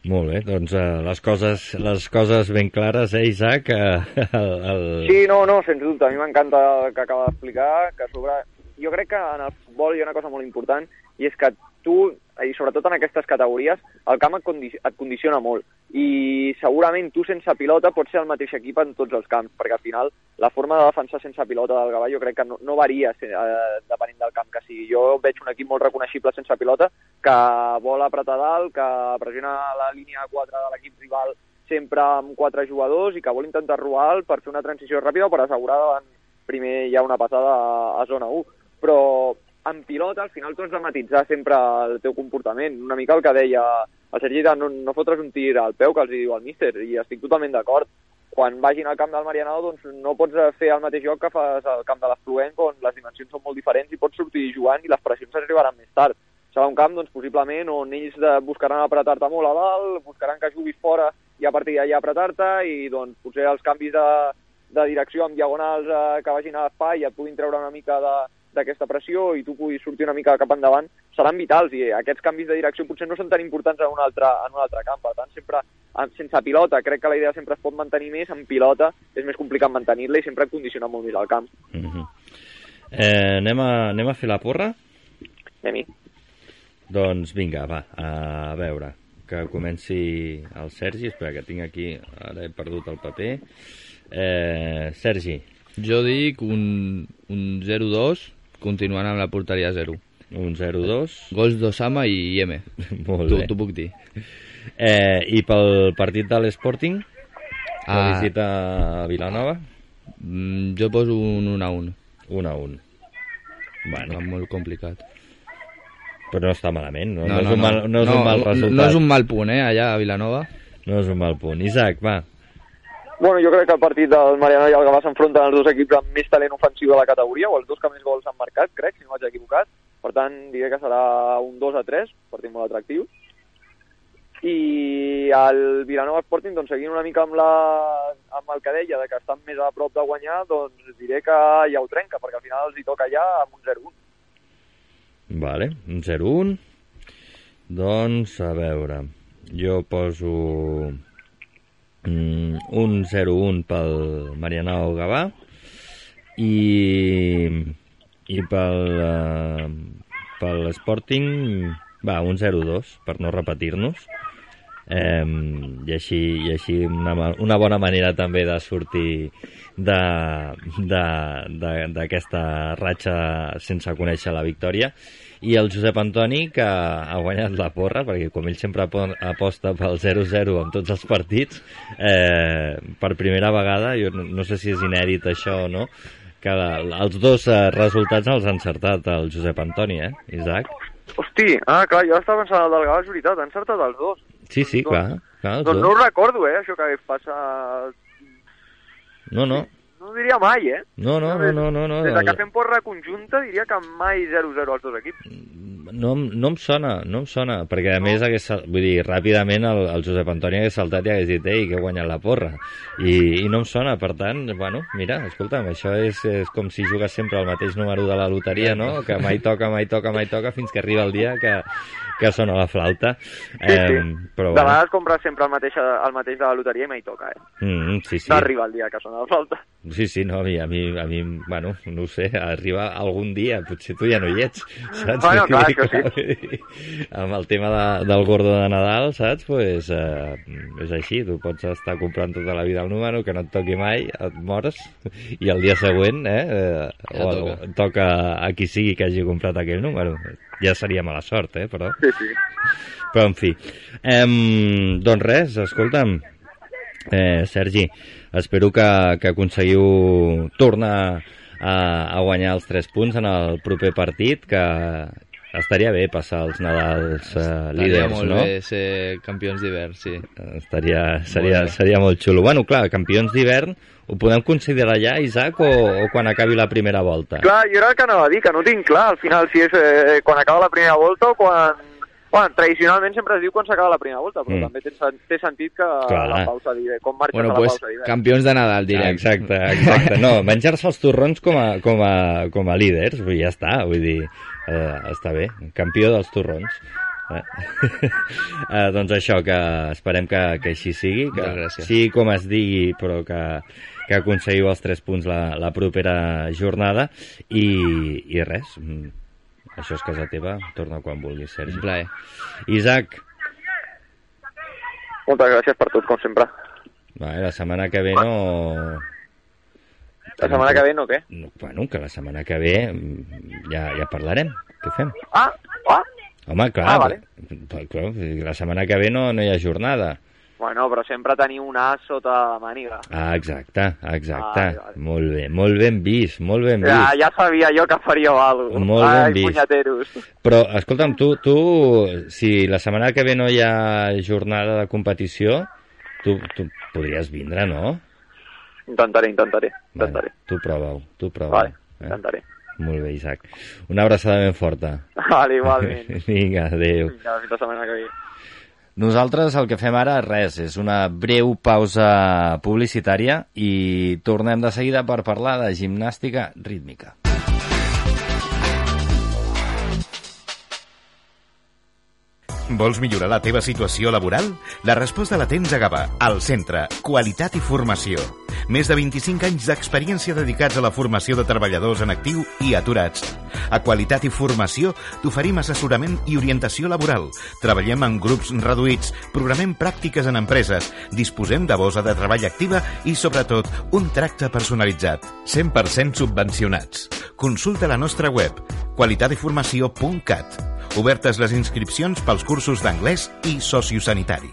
Speaker 3: Molt bé, doncs uh, les, coses, les coses ben clares, eh, Isaac? Uh, el, el...
Speaker 5: Sí, no, no, sens dubte. A mi m'encanta el que acaba d'explicar, que a sobre... Jo crec que en el futbol hi ha una cosa molt important i és que tu, i sobretot en aquestes categories, el camp et, condi et condiciona molt. I segurament tu sense pilota pots ser el mateix equip en tots els camps, perquè al final la forma de defensar sense pilota del Gavà jo crec que no, no varia eh, depenent del camp que sigui. Jo veig un equip molt reconeixible sense pilota que vol apretar dalt, que pressiona la línia 4 de l'equip rival sempre amb quatre jugadors i que vol intentar robar per fer una transició ràpida o per assegurar davant primer hi ha una passada a zona 1. Però en pilota al final tu has de matitzar sempre el teu comportament. Una mica el que deia el Sergi de no, no fotre's un tir al peu que els diu el míster i estic totalment d'acord. Quan vagin al camp del Marianao doncs no pots fer el mateix joc que fas al camp de l'Afluent on les dimensions són molt diferents i pots sortir jugant i les pressions arribaran més tard. Serà un camp, doncs, possiblement, on ells de, buscaran apretar-te molt a dalt, buscaran que juguis fora i a partir d'allà apretar-te i doncs potser els canvis de, de direcció amb diagonals eh, que vagin a l'espai et puguin treure una mica d'aquesta pressió i tu puguis sortir una mica cap endavant, seran vitals i aquests canvis de direcció potser no són tan importants en un altre, en un altre camp. Per tant, sempre sense pilota, crec que la idea sempre es pot mantenir més, en pilota és més complicat mantenir-la i sempre condiciona molt més el camp.
Speaker 3: Mm -hmm. eh, anem, a, anem a fer la porra?
Speaker 5: Anem-hi.
Speaker 3: Doncs vinga, va, a veure, que comenci el Sergi, espera que tinc aquí, ara he perdut el paper. Eh, Sergi.
Speaker 4: Jo dic un, un 0-2 continuant amb la porteria 0.
Speaker 3: Un 0-2.
Speaker 4: Gols d'Osama i Ieme.
Speaker 3: Molt bé.
Speaker 4: T'ho puc dir.
Speaker 3: Eh, I pel partit de l'Sporting? La
Speaker 4: Ah.
Speaker 3: visita a Vilanova?
Speaker 4: Mm, jo poso un 1-1.
Speaker 3: 1 a 1. Bueno,
Speaker 4: No. Molt complicat.
Speaker 3: però no està malament, no, no, és, un mal, no és un mal resultat.
Speaker 4: No és un mal punt, eh, allà a Vilanova.
Speaker 3: No és un mal punt. Isaac, va.
Speaker 5: Bueno, jo crec que el partit del Mariano i el Gavà s'enfronten els dos equips amb més talent ofensiu de la categoria, o els dos que més gols han marcat, crec, si no vaig equivocat. Per tant, diré que serà un 2 a 3, partit molt atractiu. I el Vilanova Sporting, doncs, seguint una mica amb, la, amb el que deia, de que estan més a prop de guanyar, doncs diré que ja ho trenca, perquè al final els hi toca ja amb un 0-1.
Speaker 3: Vale, un 0-1. Doncs, a veure, jo poso mm, un 0-1 pel Marianao Gavà i, i pel, uh, pel Sporting, va, un 0-2, per no repetir-nos. Eh, i així, i així una, una bona manera també de sortir d'aquesta ratxa sense conèixer la victòria i el Josep Antoni que ha guanyat la porra perquè com ell sempre apo- aposta pel 0-0 en tots els partits eh, per primera vegada jo no, sé si és inèdit això o no que la, els dos eh, resultats els ha encertat el Josep Antoni, eh, Isaac?
Speaker 5: Hosti, ah, clar, jo estava pensant el del Gavà, és veritat, han encertat els dos.
Speaker 3: Sí, sí, clar, clar
Speaker 5: Doncs no ho recordo, eh, això que hagués passat...
Speaker 3: No, no,
Speaker 5: No ho diria mai, eh?
Speaker 3: no, no, no, no, no, no.
Speaker 5: Des de que fem porra conjunta diria que mai 0-0 als dos equips.
Speaker 3: no, em- no em sona, no em sona, perquè a més hagués, vull dir, ràpidament el, el Josep Antoni hagués saltat i hagués dit, ei, que he guanyat la porra, i, i no em sona, per tant, bueno, mira, escolta'm, això és, és com si jugues sempre el mateix número de la loteria, no?, que mai toca, mai toca, mai toca, fins que arriba el dia que, que sona la flauta,
Speaker 5: Sí, sí.
Speaker 3: però
Speaker 5: de
Speaker 3: bueno,
Speaker 5: vegades compres sempre el mateix, el mateix de la loteria i mai toca, eh?
Speaker 3: mm, sí, sí,
Speaker 5: D'arribar el dia que sona la falta.
Speaker 3: Sí, sí, no, a mi, a mi, a mi, bueno, no ho sé, arriba algun dia, potser tu ja no hi ets, saps?
Speaker 5: Bueno, clar, això
Speaker 3: Amb el tema de, del gordo de Nadal, saps? Pues, eh, és així, tu pots estar comprant tota la vida el número, que no et toqui mai, et mors, i el dia següent, eh, eh
Speaker 4: Ja
Speaker 3: o,
Speaker 4: toca.
Speaker 3: toca a qui sigui que hagi comprat aquell número. Ja seria mala sort, eh, però...
Speaker 5: Sí, sí.
Speaker 3: Però, en fi. Em, doncs res, escolta'm, eh, Sergi, espero que, que aconseguiu tornar a, a guanyar els 3 punts en el proper partit, que estaria bé passar els Nadals eh,
Speaker 4: Estaria
Speaker 3: líders,
Speaker 4: molt
Speaker 3: no?
Speaker 4: bé ser campions d'hivern, sí.
Speaker 3: Estaria, seria,
Speaker 4: Molt bé.
Speaker 3: seria molt xulo. Bueno, clar, campions d'hivern, ho podem considerar ja, Isaac, o, o quan acabi la primera volta?
Speaker 5: Clar, jo era el que anava a dir, que no tinc clar al final si és eh, quan acaba la primera volta o quan... Bueno, tradicionalment sempre es diu quan s'acaba la primera volta, però
Speaker 3: Mm.
Speaker 5: també té, té sentit que
Speaker 3: Clar.
Speaker 5: la pausa d'hivern, com marxes
Speaker 4: Bueno,
Speaker 5: a la
Speaker 4: pues,
Speaker 5: pausa d'hivern.
Speaker 4: campions de Nadal, direm.
Speaker 3: Exacte, exacte. No, menjar-se els torrons com a, com a, com a líders, ja està, vull dir, eh, està bé, campió dels torrons. Eh? eh, doncs això, que esperem que, que així sigui, que
Speaker 4: gràcies.
Speaker 3: sigui com es digui, però que, que aconseguiu els tres punts la, la propera jornada i, i res, mm, Això és casa teva, torna quan vulguis, Sergi.
Speaker 4: Un plaer.
Speaker 3: Isaac,
Speaker 5: Moltes gràcies per tot, com sempre.
Speaker 3: va, la setmana que ve no...
Speaker 5: La setmana que ve no, què?
Speaker 3: No, bueno, que la setmana que ve mm, ja, ja parlarem. Què fem?
Speaker 5: Ah, ah,
Speaker 3: Home, clar,
Speaker 5: Ah, vale.
Speaker 3: però- clar, la setmana que ve no, no hi ha jornada.
Speaker 5: bueno, però sempre teniu un as sota la màniga.
Speaker 3: Ah, exacte, exacte.
Speaker 5: Vale, vale.
Speaker 3: Molt bé, molt ben vist, molt ben vist.
Speaker 5: Ja, ja sabia jo que faríeu alguna cosa.
Speaker 3: Molt ben
Speaker 5: Ai,
Speaker 3: vist.
Speaker 5: punyeteros.
Speaker 3: Però, escolta'm, tu, tu, si la setmana que ve no hi ha jornada de competició, tu, tu podries vindre, no?
Speaker 5: Intentaré, intentaré, intentaré.
Speaker 3: tu prova-ho, tu prova-ho.
Speaker 5: Vale,
Speaker 3: eh?
Speaker 5: intentaré.
Speaker 3: Molt bé, Isaac. Una abraçada ben forta.
Speaker 5: Vale, igualment.
Speaker 3: Vinga, adéu.
Speaker 5: Vinga, fins la setmana que ve.
Speaker 3: Nosaltres el que fem ara, res, és una breu pausa publicitària i tornem de seguida per parlar de gimnàstica rítmica.
Speaker 1: Vols millorar la teva situació laboral? La resposta la tens a Gavà, al centre, qualitat i formació. Més de 25 anys d'experiència dedicats a la formació de treballadors en actiu i aturats. A Qualitat i Formació t'oferim assessorament i orientació laboral. Treballem en grups reduïts, programem pràctiques en empreses, disposem de bosa de treball activa i, sobretot, un tracte personalitzat. 100% subvencionats. Consulta la nostra web qualitateformació.cat. Obertes les inscripcions pels cursos d'anglès i sociosanitari.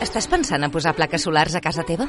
Speaker 6: Estàs pensant a posar plaques solars a casa teva?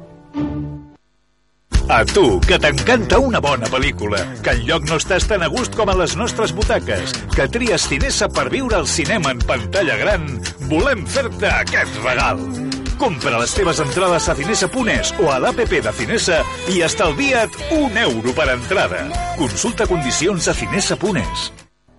Speaker 7: A tu, que t'encanta una bona pel·lícula, que enlloc no estàs tan a gust com a les nostres butaques, que tries Cinesa per viure al cinema en pantalla gran, volem fer-te aquest regal. Compra les teves entrades a cinesa.es o a l'APP de Cinesa i estalvia't un euro per entrada. Consulta condicions a cinesa.es.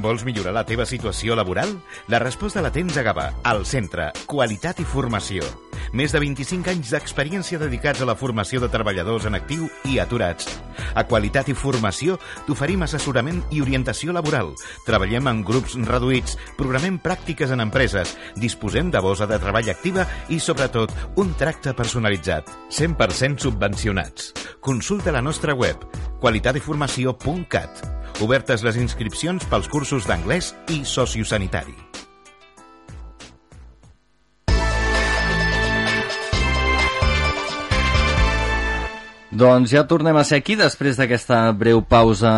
Speaker 1: Vols millorar la teva situació laboral? La resposta la tens a Gavà, al centre, qualitat i formació. Més de 25 anys d'experiència dedicats a la formació de treballadors en actiu i aturats. A Qualitat i Formació t'oferim assessorament i orientació laboral. Treballem en grups reduïts, programem pràctiques en empreses, disposem de bosa de treball activa i, sobretot, un tracte personalitzat. 100% subvencionats. Consulta la nostra web qualitateformació.cat. Obertes les inscripcions pels cursos d'anglès i sociosanitari.
Speaker 3: Doncs ja tornem a ser aquí després d'aquesta breu pausa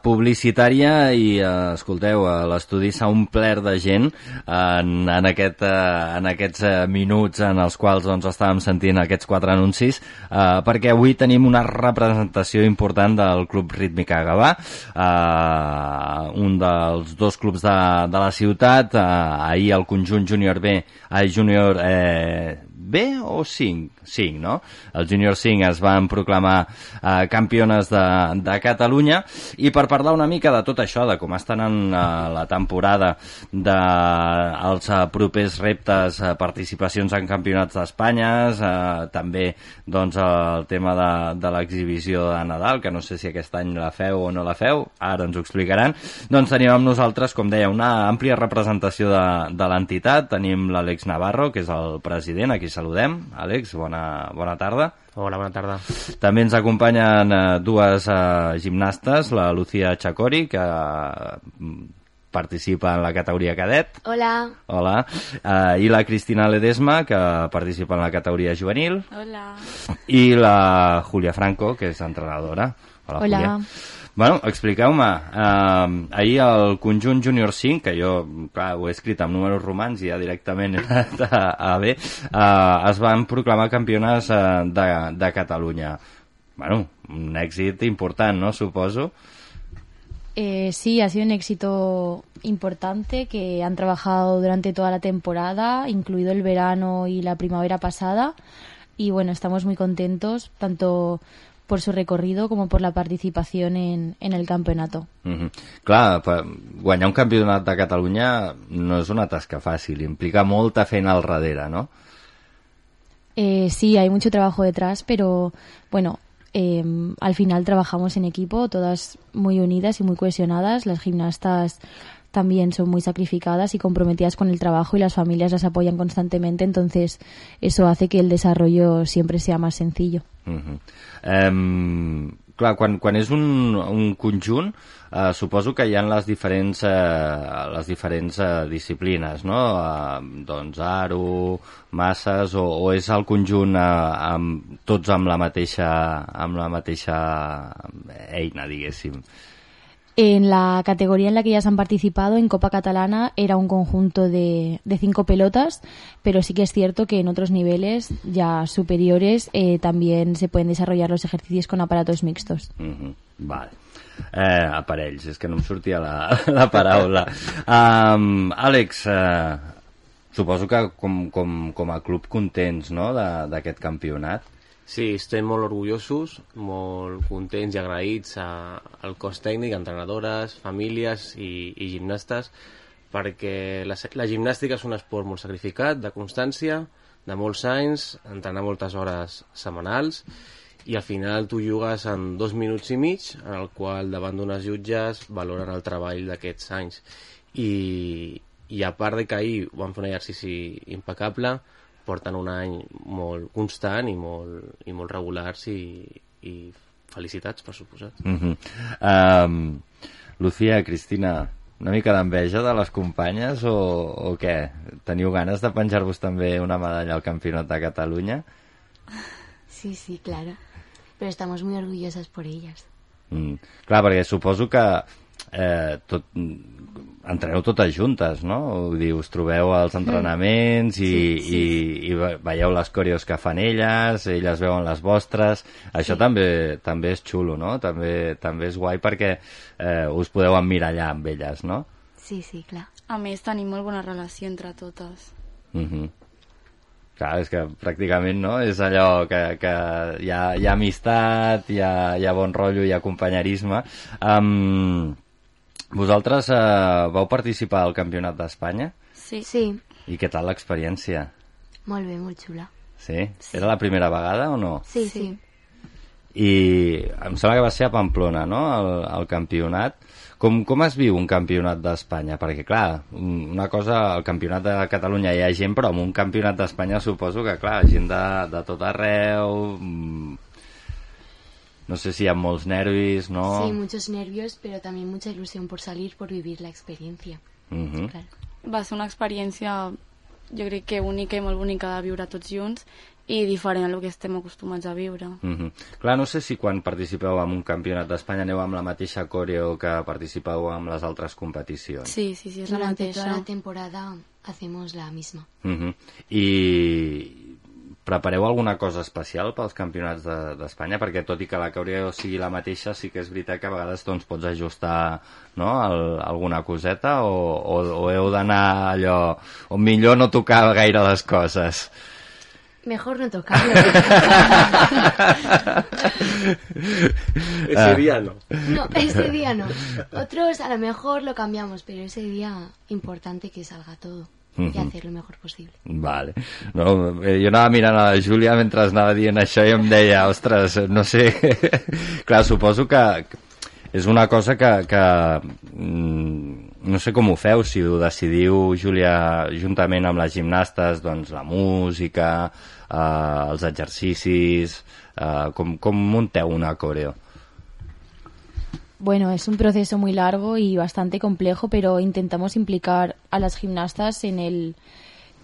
Speaker 3: publicitària i eh, escolteu, l'estudi s'ha omplert de gent en, en, aquest, eh, en aquests eh, minuts en els quals doncs, estàvem sentint aquests quatre anuncis eh, perquè avui tenim una representació important del Club Rítmica Gavà eh, un dels dos clubs de, de la ciutat eh, ahir el conjunt júnior B, eh, júnior eh, B o 5? 5, no? Els Júnior 5 es van proclamar eh, campiones de, de Catalunya i per parlar una mica de tot això, de com estan en eh, la temporada de, eh, propers reptes, eh, participacions en campionats d'Espanya, eh, també doncs, el tema de, de l'exhibició de Nadal, que no sé si aquest any la feu o no la feu, ara ens ho explicaran, doncs tenim amb nosaltres, com deia, una àmplia representació de, de l'entitat, tenim l'Àlex Navarro, que és el president, aquí saludem. Àlex, bona, bona tarda.
Speaker 8: Hola, bona tarda.
Speaker 3: També ens acompanyen eh, dues eh, gimnastes, la Lucía Chacori, que mm, participa en la categoria cadet.
Speaker 9: Hola.
Speaker 3: Hola. Uh, I la Cristina Ledesma, que participa en la categoria juvenil.
Speaker 9: Hola.
Speaker 3: I la Julia Franco, que és entrenadora. Hola,
Speaker 9: Hola.
Speaker 3: Julia. Bueno, expliqueu-me, eh, ahir el conjunt Júnior 5, que jo, clar, ho he escrit amb números romans i ja directament a, a bé, eh, es van proclamar campiones eh, de, de Catalunya. Bueno, un èxit important, ¿no?, suposo.
Speaker 9: Eh, sí, ha sido un éxito importante que han trabajado durante toda la temporada, incluido el verano y la primavera pasada. Y bueno, estamos muy contentos, tanto por su recorrido como por la participación en, en el campeonato.
Speaker 3: Clar, per guanyar un campionat de Catalunya no és una tasca fàcil, implica molta feina al darrere, ¿no?
Speaker 9: Eh, sí, hay mucho trabajo detrás, pero bueno, eh, al final trabajamos en equipo, todas muy unidas y muy cohesionadas. Las gimnastas también son muy sacrificadas y comprometidas con el trabajo y las familias las apoyan constantemente, entonces eso hace que el desarrollo siempre sea más sencillo.
Speaker 3: Uh -huh. um, clar, quan, quan és un, un conjunt, uh, suposo que hi ha les diferents, uh, les diferents uh, disciplines, no? Uh, doncs aro, masses, o, o és el conjunt uh, amb, tots amb la mateixa, amb la mateixa eina, diguéssim?
Speaker 9: En la categoría en la que se han participado, en Copa Catalana, era un conjunto de, de cinco pelotas, pero sí que es cierto que en otros niveles ya superiores eh, también se pueden desarrollar los ejercicios con aparatos mixtos.
Speaker 3: Uh -huh. Vale. Eh, aparells, és que no em sortia la, la paraula. Um, Àlex, eh, suposo que com, com, com a club contents no, d'aquest campionat.
Speaker 8: Sí, estem molt orgullosos, molt contents i agraïts a, al cos tècnic, entrenadores, famílies i, i gimnastes, perquè la, la gimnàstica és un esport molt sacrificat, de constància, de molts anys, entrenar moltes hores setmanals, i al final tu jugues en dos minuts i mig, en el qual davant d'unes jutges valoren el treball d'aquests anys. I, I a part de que ahir vam fer un exercici impecable, porten un any molt constant i molt, i molt regulars i, i felicitats, per suposat.
Speaker 3: Uh -huh. um, Lucía, Cristina, una mica d'enveja de les companyes o, o què? Teniu ganes de penjar-vos també una medalla al Campionat de Catalunya?
Speaker 10: Sí, sí, claro. Pero estamos muy orgullosas por ellas.
Speaker 3: Mm, clar, perquè suposo que eh, tot, entreneu totes juntes, no? Vull dir, us trobeu als entrenaments i, sí, sí. i, i veieu les coreos que fan elles, elles veuen les vostres. Això sí. també també és xulo, no? També, també és guai perquè eh, us podeu emmirallar amb elles, no?
Speaker 10: Sí, sí, clar.
Speaker 11: A més, tenim molt bona relació entre totes.
Speaker 3: Mhm. Uh -huh. Clar, és que pràcticament no? és allò que, que hi, ha, hi ha amistat, hi ha, hi ha bon rotllo, hi ha companyerisme. Um, vosaltres eh, vau participar al Campionat d'Espanya?
Speaker 10: Sí. sí.
Speaker 3: I què tal l'experiència?
Speaker 10: Molt bé, molt xula.
Speaker 3: Sí? sí? Era la primera vegada o no?
Speaker 10: Sí, sí.
Speaker 3: I em sembla que va ser a Pamplona, no?, el, el campionat. Com, com es viu un campionat d'Espanya? Perquè, clar, una cosa, el campionat de Catalunya hi ha gent, però en un campionat d'Espanya suposo que, clar, gent de, de tot arreu... No sé si muchos nervios, ¿no?
Speaker 10: Sí, muchos nervios, pero también mucha ilusión por salir, por vivir la experiencia.
Speaker 3: Uh -huh.
Speaker 10: claro.
Speaker 11: Va ser una experiència, jo crec que única i molt bonica de viure tots junts i diferent a lo que estem acostumats a viure.
Speaker 3: Uh -huh. Clar, no sé si quan participeu en un campionat d'Espanya aneu amb la mateixa coreo que participeu en les altres competicions.
Speaker 11: Sí, sí, sí, és la
Speaker 10: Durante
Speaker 11: mateixa.
Speaker 10: toda la temporada hacemos la misma.
Speaker 3: Uh -huh. I prepareu alguna cosa especial pels campionats de- d'Espanya? Perquè tot i que la coreo sigui la mateixa, sí que és veritat que a vegades doncs, pots ajustar no, el, alguna coseta o, o, o heu d'anar allò on millor no tocar gaire les coses.
Speaker 10: Mejor no tocarlo.
Speaker 8: Ese día no.
Speaker 10: No, ese día no. Otros a lo mejor lo cambiamos, pero ese día importante que salga todo y
Speaker 3: Mhm.
Speaker 10: hacer lo mejor posible.
Speaker 3: Vale. No, eh, jo anava mirant a la Júlia mentre anava dient això i em deia, ostres, no sé... Clar, suposo que que és una cosa que, que mm, no sé com ho feu, si ho decidiu, Júlia, juntament amb les gimnastes, doncs la música, eh, els exercicis, eh, com, com munteu una coreo?
Speaker 9: Bueno, es un proceso muy largo y bastante complejo, pero intentamos implicar a las gimnastas en el,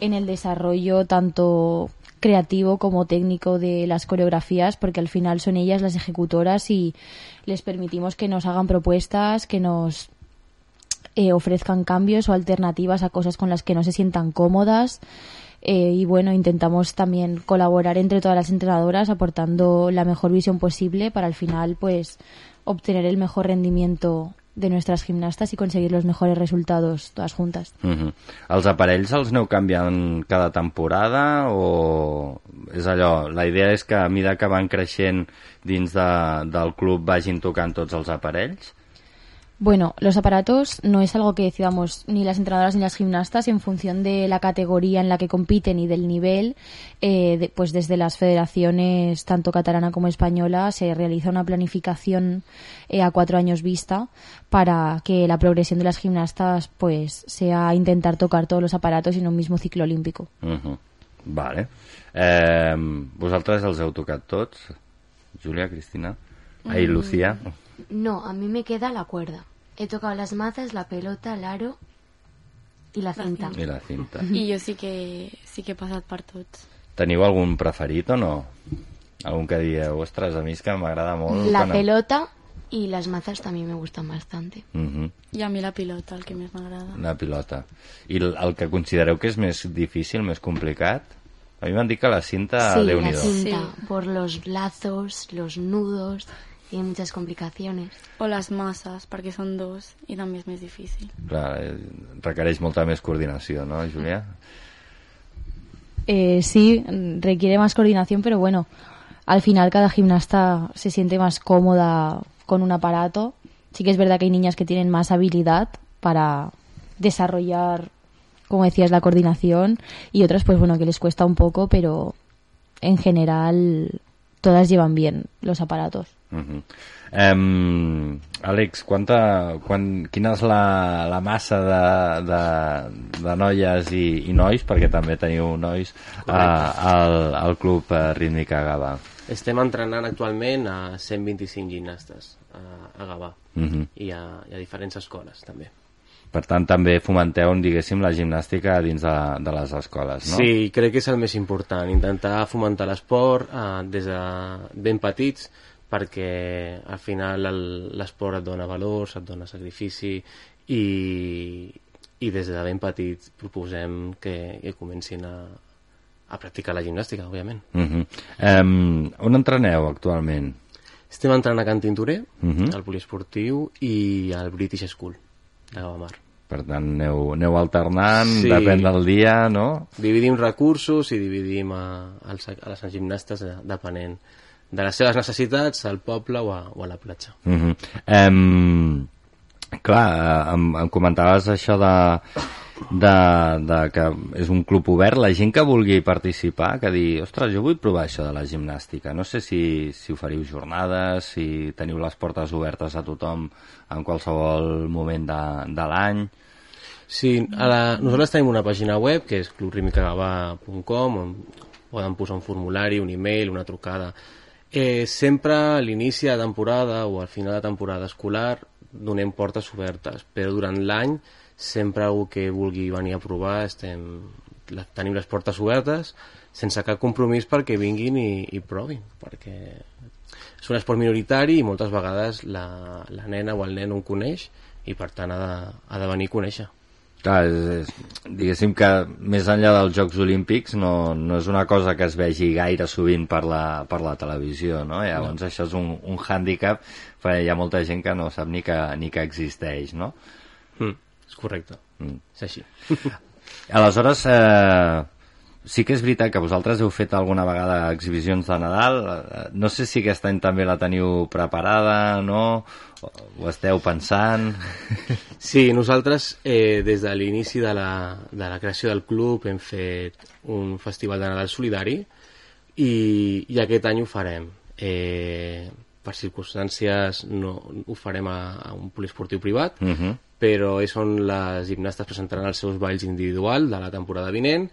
Speaker 9: en el desarrollo tanto creativo como técnico de las coreografías, porque al final son ellas las ejecutoras y les permitimos que nos hagan propuestas, que nos eh, ofrezcan cambios o alternativas a cosas con las que no se sientan cómodas. Eh, y bueno, intentamos también colaborar entre todas las entrenadoras aportando la mejor visión posible para al final pues obtener el mejor rendimiento de nuestras gimnastas y conseguir los mejores resultados todas juntas.
Speaker 3: Uh -huh. Els aparells els aneu canviant cada temporada o és allò, la idea és que a mida que van creixent dins de, del club vagin tocant tots els aparells?
Speaker 9: Bueno, los aparatos no es algo que decidamos ni las entrenadoras ni las gimnastas en función de la categoría en la que compiten y del nivel. eh, de- pues desde las federaciones, tanto catalana como española, se realiza una planificación eh, a cuatro años vista para que la progresión de las gimnastas pues sea intentar tocar todos los aparatos en un mismo ciclo olímpico.
Speaker 3: Uh -huh. Vale. Eh, vosaltres els heu tocat tots? Júlia, Cristina? Ai,
Speaker 10: Mm. No, a mí me queda la cuerda. He tocado las mazas, la pelota, el aro y la cinta.
Speaker 3: I la cinta.
Speaker 11: I jo sí que, sí que he passat per tots.
Speaker 3: Teniu algun preferit o no? Algun que dieu, ostres, a mi és que m'agrada molt...
Speaker 10: La
Speaker 3: quan-
Speaker 10: pelota y las mazas también me gustan bastante.
Speaker 3: Uh -huh.
Speaker 11: I a mi la pilota, el que més m'agrada.
Speaker 3: La pilota. I el, el que considereu que és més difícil, més complicat? A mi m'han dit que la cinta,
Speaker 10: sí, la cinta, por los lazos, los nudos, tiene muchas complicaciones.
Speaker 11: O les masses, perquè són dos i també és més difícil.
Speaker 3: Clar, eh, requereix molta més coordinació, no, Júlia?
Speaker 9: Eh, sí, requiere más coordinación, pero bueno, al final cada gimnasta se siente más cómoda con un aparato. Sí que es verdad que hay niñas que tienen más habilidad para desarrollar, como decías, la coordinación y otras, pues bueno, que les cuesta un poco, pero en general todas llevan bien los aparatos.
Speaker 3: Uh -huh. um, Àlex, quanta, quan, quina és la, la massa de, de, de noies i, i nois, perquè també teniu nois, uh, al, al club uh, Rítmica Gavà?
Speaker 8: Estem entrenant actualment a 125 gimnastes a, a Gavà
Speaker 3: Uh -huh.
Speaker 8: i, a, i a diferents escoles també.
Speaker 3: Per tant, també fomenteu, diguéssim, la gimnàstica dins de, de les escoles, no?
Speaker 8: Sí, crec que és el més important, intentar fomentar l'esport eh, des de ben petits perquè al final l'esport et dona valors, et dona sacrifici i, i des de ben petits proposem que, que comencin a, a practicar la gimnàstica, òbviament.
Speaker 3: Uh -huh. um, on entreneu actualment?
Speaker 8: Estem entrant a Can Tintorer,
Speaker 3: Uh -huh.
Speaker 8: al poliesportiu i al British School de Gavamar.
Speaker 3: Per tant, aneu, aneu alternant,
Speaker 8: Sí.
Speaker 3: depèn del dia, no?
Speaker 8: Dividim recursos i dividim a, a les gimnastes de, depenent de les seves necessitats al poble o a, o a la platja.
Speaker 3: Uh -huh. um, clar, em, em comentaves això de, de, de que és un club obert, la gent que vulgui participar, que digui, ostres, jo vull provar això de la gimnàstica, no sé si, si oferiu jornades, si teniu les portes obertes a tothom en qualsevol moment de, de l'any.
Speaker 8: Sí, a la, nosaltres tenim una pàgina web que és clubrimicagavà.com on poden posar un formulari, un e-mail, una trucada. Eh, sempre a l'inici de temporada o al final de temporada escolar donem portes obertes, però durant l'any sempre algú que vulgui venir a provar estem, tenim les portes obertes sense cap compromís perquè vinguin i, i provin, perquè és un esport minoritari i moltes vegades la, la nena o el nen ho coneix i per tant ha de, ha de venir a conèixer.
Speaker 3: Clar, és, és, diguéssim que més enllà dels Jocs Olímpics no, no és una cosa que es vegi gaire sovint per la, per la televisió, no? Llavors no. això és un, un hàndicap, perquè hi ha molta gent que no sap ni que, ni que existeix, no?
Speaker 8: Mm, és correcte,
Speaker 3: Mm.
Speaker 8: és així.
Speaker 3: Aleshores, eh, sí que és veritat que vosaltres heu fet alguna vegada exhibicions de Nadal. No sé si aquest any també la teniu preparada, no? O- Ho esteu pensant?
Speaker 8: Sí, nosaltres eh, des de l'inici de, la, de la creació del club hem fet un festival de Nadal solidari i, i aquest any ho farem. Eh, per circumstàncies no, ho farem a, a un poliesportiu privat,
Speaker 3: Uh -huh.
Speaker 8: però és on les gimnastes presentaran els seus balls individual de la temporada vinent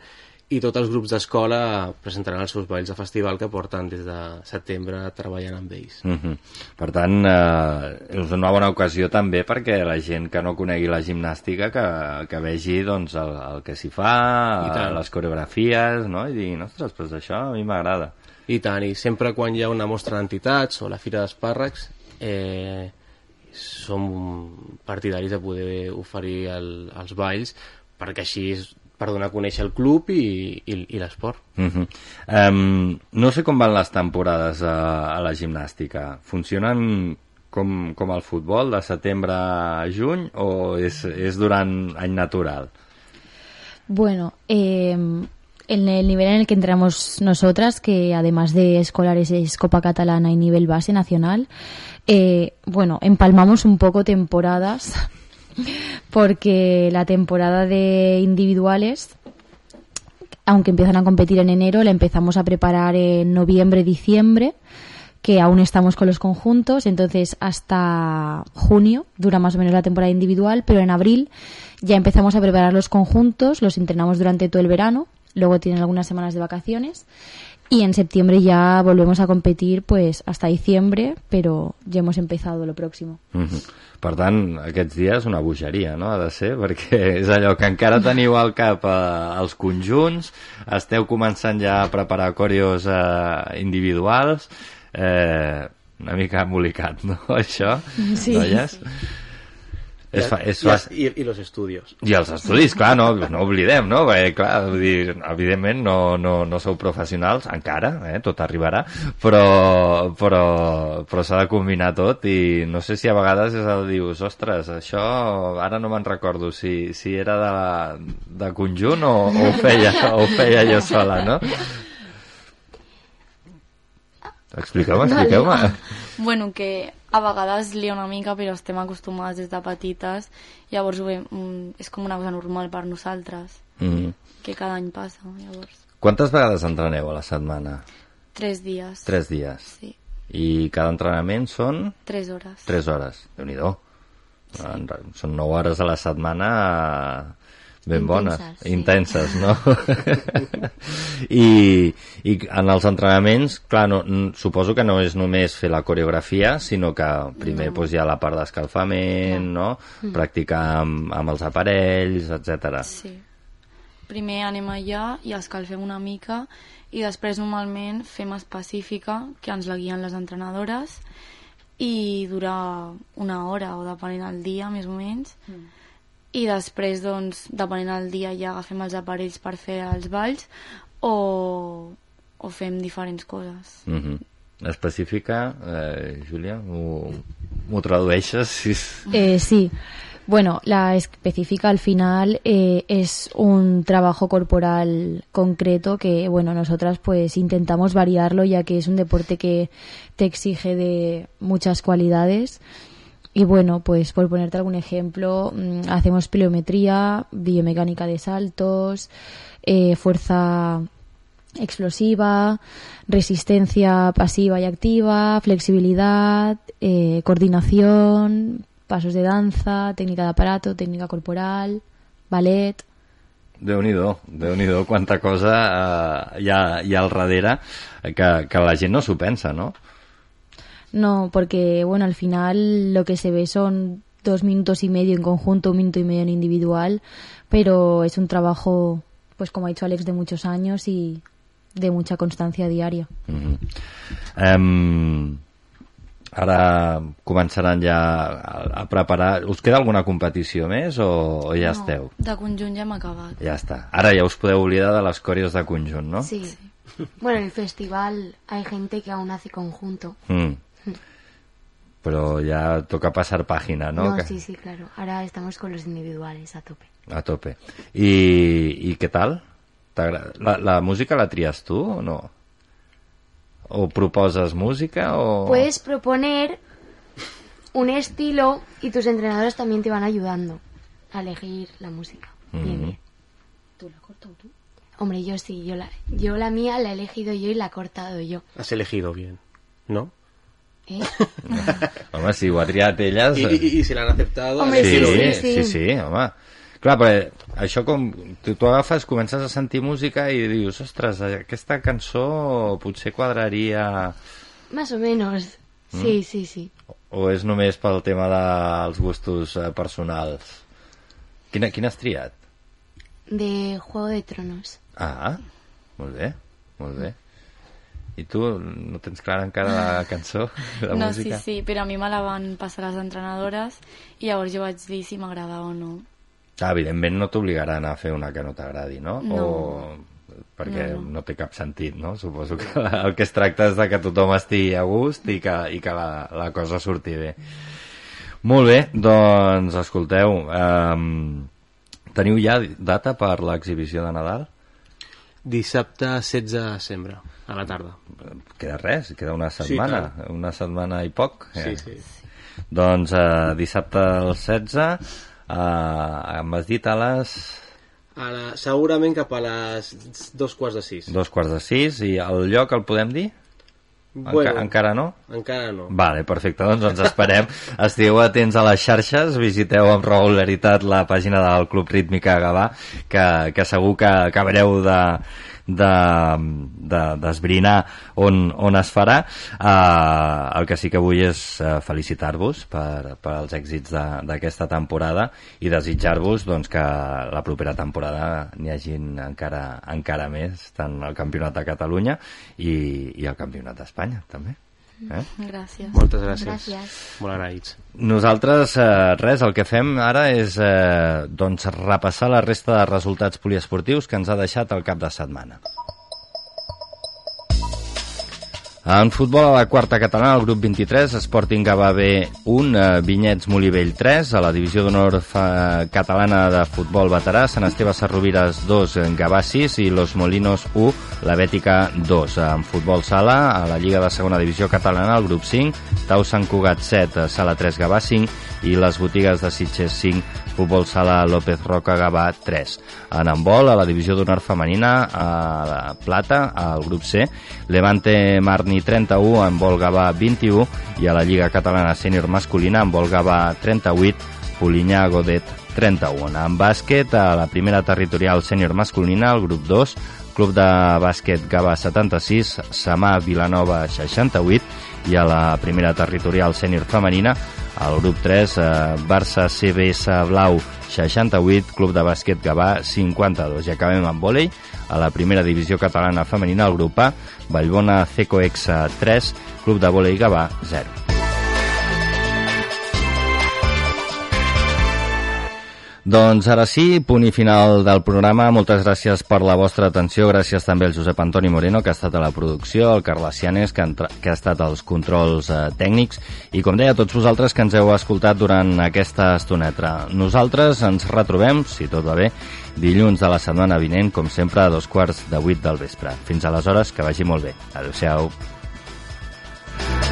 Speaker 8: i tots els grups d'escola presentaran els seus balls de festival que porten des de setembre treballant amb ells.
Speaker 3: Uh -huh. Per tant, eh, és una bona ocasió també perquè la gent que no conegui la gimnàstica que, que vegi doncs, el, el que s'hi fa,
Speaker 8: tant.
Speaker 3: les coreografies, no? i diguin, ostres, doncs això a mi m'agrada.
Speaker 8: I tant, i sempre quan hi ha una mostra d'entitats o la Fira d'Espàrrecs eh, som partidaris de poder oferir el, els balls perquè així per donar a conèixer el club i, i, i l'esport.
Speaker 3: Uh -huh. um, no sé com van les temporades a, a la gimnàstica. Funcionen com, com el futbol, de setembre a juny, o és, és durant any natural?
Speaker 9: Bueno, eh, en el nivel en el que entramos nosotras, que además de escolares es Copa Catalana y nivel base nacional, eh, bueno, empalmamos un poco temporadas, porque la temporada de individuales, aunque empiezan a competir en enero, la empezamos a preparar en noviembre, diciembre, que aún estamos con los conjuntos, entonces hasta junio dura más o menos la temporada individual, pero en abril ya empezamos a preparar los conjuntos, los entrenamos durante todo el verano, luego tienen algunas semanas de vacaciones y en septiembre ya volvemos a competir pues hasta diciembre, pero ya hemos empezado lo próximo.
Speaker 3: Uh -huh. Per tant, aquests dies una bogeria, no?, ha de ser, perquè és allò que encara teniu al cap eh, els conjunts, esteu començant ja a preparar còrios eh, individuals, eh, una mica embolicat, no?, això,
Speaker 9: Sí.
Speaker 3: noies? És, fa, és
Speaker 8: I,
Speaker 3: fa...
Speaker 8: i, I los estudios.
Speaker 3: I els estudis, clar, no, no oblidem, no? Perquè, clar, vull dir, evidentment no, no, no sou professionals encara, eh? tot arribarà, però, però, però s'ha de combinar tot i no sé si a vegades és el dius, ostres, això ara no me'n recordo si, si era de, la, de conjunt o, o, ho feia, o ho feia jo sola, no? Expliqueu-me, expliqueu-me.
Speaker 11: Bueno, que a vegades lia una mica, però estem acostumades des de petites, llavors veiem, mm, és com una cosa normal per nosaltres,
Speaker 3: Mm.
Speaker 11: que cada any passa, llavors.
Speaker 3: Quantes vegades entreneu a la setmana?
Speaker 11: Tres dies.
Speaker 3: Tres dies.
Speaker 11: Sí,
Speaker 3: I cada entrenament són
Speaker 11: tres hores.
Speaker 3: 3 hores, déu nhi sí. Són 9 hores a la setmana ben bones,
Speaker 10: Intenses, sí.
Speaker 3: intenses, no? I, I en els entrenaments, clar, no, suposo que no és només fer la coreografia, sinó que primer
Speaker 11: No.
Speaker 3: doncs, hi ha la part d'escalfament, no?
Speaker 11: Mm.
Speaker 3: Practicar amb, amb els aparells, etc.
Speaker 11: Sí. Primer anem allà i escalfem una mica i després normalment fem específica, que ens la guien les entrenadores i dura una hora o depenent del dia, més o menys.
Speaker 9: Mm.
Speaker 11: I després, doncs, depenent del dia ja agafem els aparells per fer els balls o, o fem diferents coses.
Speaker 3: Mm -hmm. Específica, eh, Júlia, m'ho m'ho tradueixes? És-
Speaker 9: Eh, sí. Bueno, la específica al final eh, es un trabajo corporal concreto que, bueno, nosotras pues intentamos variarlo ya que es un deporte que te exige de muchas cualidades. Y bueno, pues por ponerte algún ejemplo, mm, hacemos pliometría, biomecánica de saltos, eh, fuerza explosiva, resistencia pasiva y activa, flexibilidad, eh, coordinación, pasos de danza, técnica de aparato, técnica corporal, ballet.
Speaker 3: Déu-n'hi-do, déu nhi déu quanta cosa eh, hi, al darrere que, que la gent no s'ho pensa, no?
Speaker 9: No, porque bueno, al final lo que se ve son dos minutos y medio en conjunto, un minuto y medio en individual, pero es un trabajo, pues como ha dicho Alex, de muchos años y de mucha constancia diaria.
Speaker 3: Mm -hmm. um, ara començaran ja a, a preparar... Us queda alguna competició més o, o ja
Speaker 11: no,
Speaker 3: esteu?
Speaker 11: De conjunt ja hem acabat.
Speaker 3: Ja està. Ara ja us podeu oblidar de les còries de conjunt, no?
Speaker 10: Sí. Bueno, en el festival hay gente que aún hace conjunto.
Speaker 3: Mm. Però ja toca passar pàgina, no?
Speaker 10: No, sí, sí, claro. Ahora estamos con los individuales a tope.
Speaker 3: A tope. I què tal? La, la música la tries tu o no? O proposes música o...
Speaker 10: Puedes proponer un estilo y tus entrenadores también te van ayudando a elegir la música. Bien, bien.
Speaker 12: ¿Tú la has cortado tú?
Speaker 10: Hombre, yo sí, yo la, yo la mía la he elegido yo y la he cortado yo.
Speaker 8: Has elegido bien, ¿no?
Speaker 10: ¿Eh?
Speaker 3: Home, si ho ha triat elles...
Speaker 8: I, i, i si l'han acceptado...
Speaker 10: Home,
Speaker 8: has
Speaker 10: sí,
Speaker 3: sí,
Speaker 8: bien.
Speaker 3: sí, sí, home. Clar, però això com... Tu, tu agafes, comences a sentir música i dius, ostres, aquesta cançó potser quadraria...
Speaker 10: Más o menos.
Speaker 3: Mm.
Speaker 10: Sí, sí, sí.
Speaker 3: O és només pel tema dels gustos eh, personals? Quina, quina has triat?
Speaker 10: De Juego de Tronos.
Speaker 3: Ah, molt bé, molt bé. I tu no tens clara encara la cançó, la
Speaker 11: no,
Speaker 3: música?
Speaker 11: sí, sí, però a mi me la van passar les entrenadores i llavors jo vaig dir si m'agradava o no.
Speaker 3: Ah, evidentment no t'obligaran a fer una que no t'agradi, no?
Speaker 11: No.
Speaker 3: O... Perquè
Speaker 11: No,
Speaker 3: no,
Speaker 11: no.
Speaker 3: no té cap sentit, no? Suposo que el que es tracta és de que tothom estigui a gust i que, i que la, la cosa surti bé. Molt bé, doncs escolteu, um, teniu ja data per l'exhibició de Nadal?
Speaker 8: Dissabte 16 de desembre, a la tarda.
Speaker 3: Queda res, queda una
Speaker 8: Sí,
Speaker 3: setmana,
Speaker 8: tant.
Speaker 3: una setmana i poc.
Speaker 8: Sí,
Speaker 3: Eh,
Speaker 8: sí.
Speaker 3: Doncs eh, dissabte el 16, eh, m'has dit a les
Speaker 8: A la, segurament cap a les dos quarts de sis.
Speaker 3: dos quarts de sis i el lloc el podem dir? Enca encara no?
Speaker 8: Encara no.
Speaker 3: Vale, perfecte, doncs ens esperem. Estigueu atents a les xarxes, visiteu amb regularitat la pàgina del Club Rítmica Gavà, que, que segur que acabareu de d'esbrinar de, d'esbrinar on, on es farà. Uh, el que sí que vull és uh, felicitar-vos per, per els èxits de- d'aquesta temporada i desitjar-vos doncs, que la propera temporada n'hi hagin encara, encara més tant el Campionat de Catalunya i, i el Campionat d'Espanya també eh?
Speaker 11: Gràcies.
Speaker 8: Moltes gràcies.
Speaker 10: Gràcies.
Speaker 8: Molt agraïts.
Speaker 3: Nosaltres, eh, res, el que fem ara és eh, doncs, repassar la resta de resultats poliesportius que ens ha deixat el cap de setmana. En futbol a la quarta catalana, el grup 23, Sporting Gavà B 1, eh, Vinyets Molivell 3, a la divisió d'honor fa- catalana de futbol veterà, Sant Esteve Sarrovires 2, Gavà 6 i Los Molinos 1, la Bètica 2. En futbol sala, a la Lliga de segona divisió catalana, el grup 5, Tau Sant Cugat 7, Sala 3, Gavà 5 i les botigues de Sitges 5, Futbol Sala López Roca Gavà 3. En handbol, a la divisió d'honor femenina, a la Plata, al grup C, Levante Marni 31, en vol Gavà 21 i a la Lliga Catalana Sènior Masculina, en vol Gavà 38, Polinyà Godet 31. En bàsquet, a la primera territorial sènior masculina, el grup 2, Club de bàsquet Gavà 76, Samà Vilanova 68 i a la primera territorial sènior femenina, al grup 3, eh, Barça CBS Blau 68, Club de bàsquet Gavà 52. I acabem amb vòlei. A la primera divisió catalana femenina, el grup A, Vallbona Cecoex 3, Club de vòlei Gavà 0. Doncs ara sí, punt i final del programa. Moltes gràcies per la vostra atenció. Gràcies també al Josep Antoni Moreno, que ha estat a la producció, al Carles Cianes, que, que ha estat als controls eh, tècnics, i com deia, a tots vosaltres que ens heu escoltat durant aquesta estoneta. Nosaltres ens retrobem, si tot va bé, dilluns de la setmana vinent, com sempre, a dos quarts de vuit del vespre. Fins aleshores, que vagi molt bé. Adéu-siau.
Speaker 13: A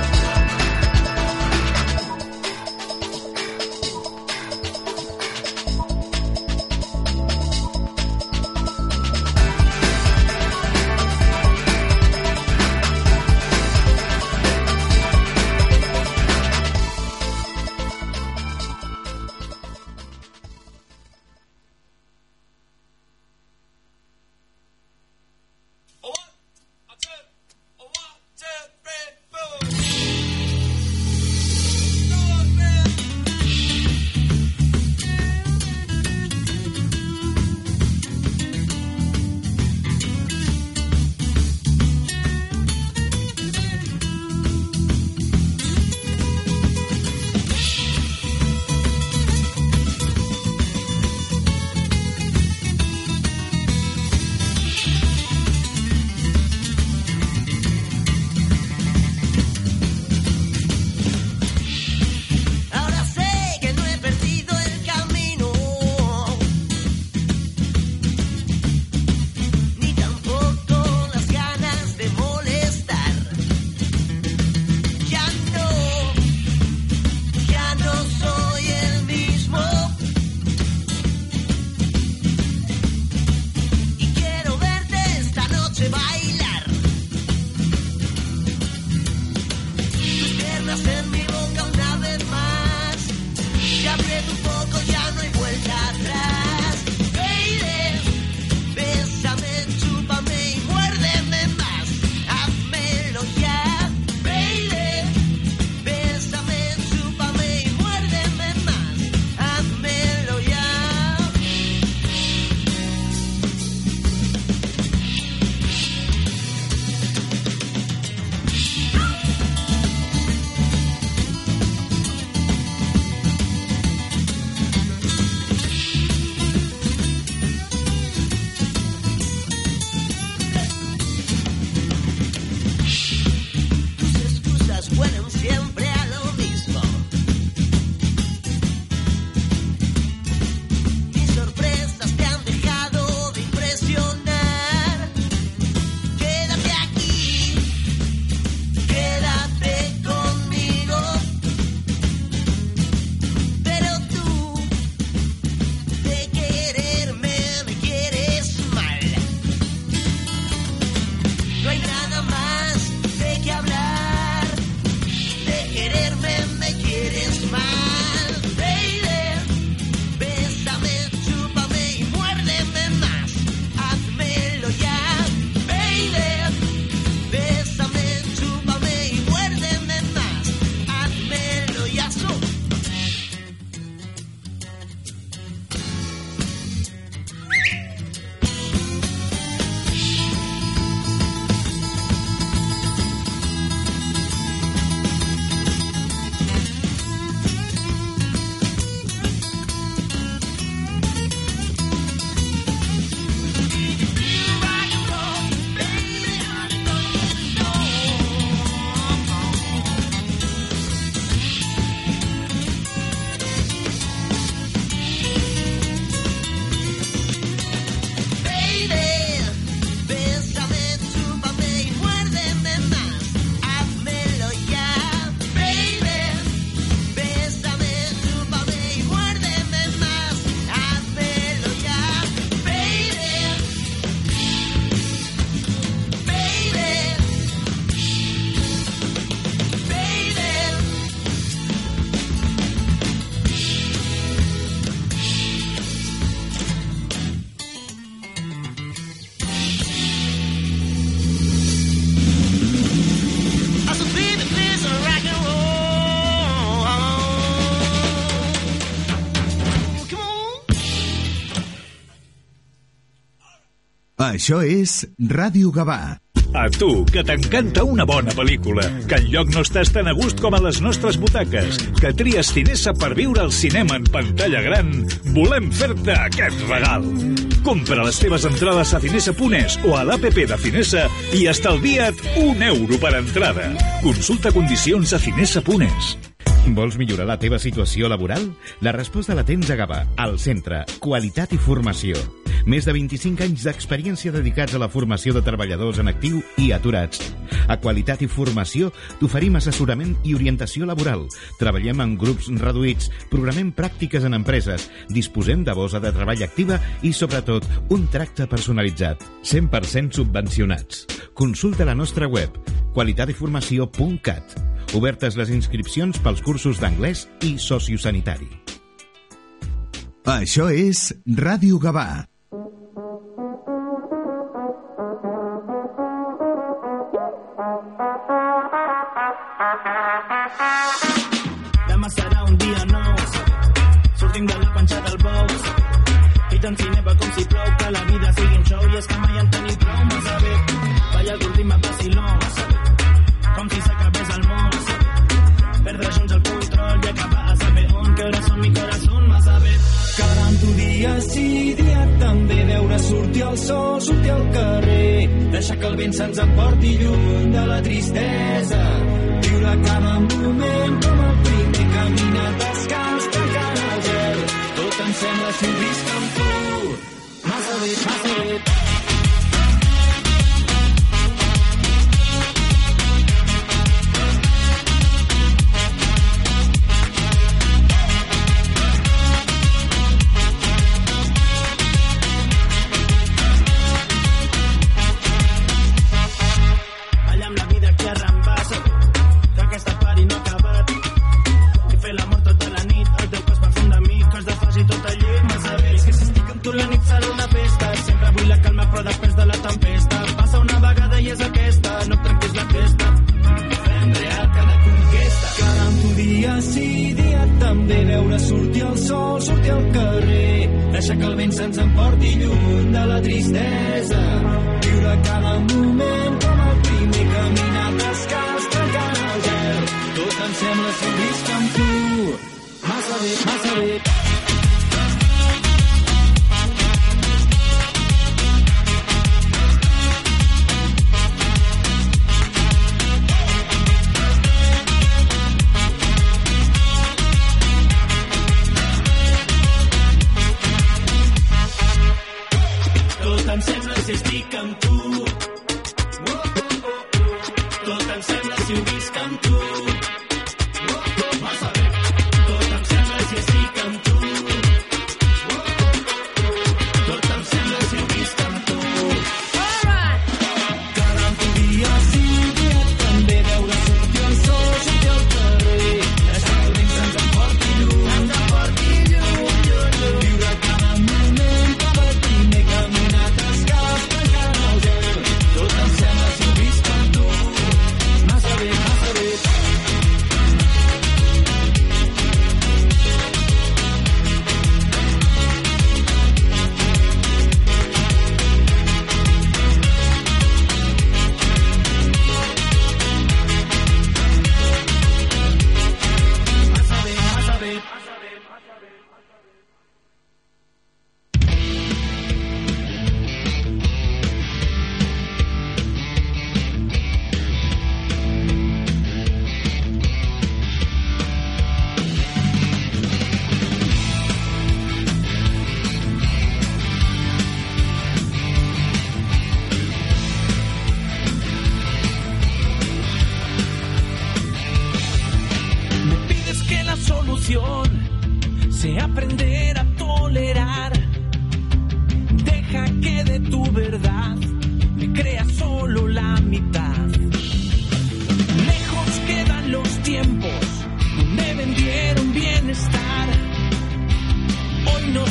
Speaker 14: Això és Ràdio Gavà.
Speaker 7: A tu, que t'encanta una bona pel·lícula, que enlloc no estàs tan a gust com a les nostres butaques, que tries Cinesa per viure al cinema en pantalla gran, volem fer-te aquest regal. Compra les teves entrades a cinesa.es o a l'APP de Cinesa i estalvia't un euro per entrada. Consulta condicions a cinesa.es.
Speaker 1: Vols millorar la teva situació laboral? La resposta la tens a Gavà, al centre. Qualitat i formació. Més de 25 anys d'experiència dedicats a la formació de treballadors en actiu i aturats. A Qualitat i Formació t'oferim assessorament i orientació laboral. Treballem en grups reduïts, programem pràctiques en empreses, disposem de bosa de treball activa i, sobretot, un tracte personalitzat. 100% subvencionats. Consulta la nostra web qualitatiformació.cat. Obertes les inscripcions pels cursos d'anglès i sociosanitari.
Speaker 14: Això és Ràdio Gavà.
Speaker 15: Demà serà un dia nou. Sortim de la panxa del box. I tant cinema com si plou, que la vida sigui un show. I és que mai en tenim prou, massa bé. Balla algun ritme vacilón. Com si s'acabés el món. Perdre junts el control i acabar a saber on. Que hores són mi corazón, massa bé.
Speaker 13: Quedant-ho dia sí, sortir el sol, sortir al carrer. Deixar que el vent se'ns emporti lluny de la tristesa. Viure cada moment com el primer caminar descalç, tancant el gel. Tot em sembla si ho visc amb tu. Massa bé, massa bé.
Speaker 15: El
Speaker 13: vent se'ns emporti lluny de la tristesa. Viure cada moment com el primer caminar descalç, tancant el gel. Tot em sembla si ho visc amb tu. Massa bé, massa bé.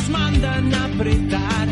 Speaker 16: Mandan a apretar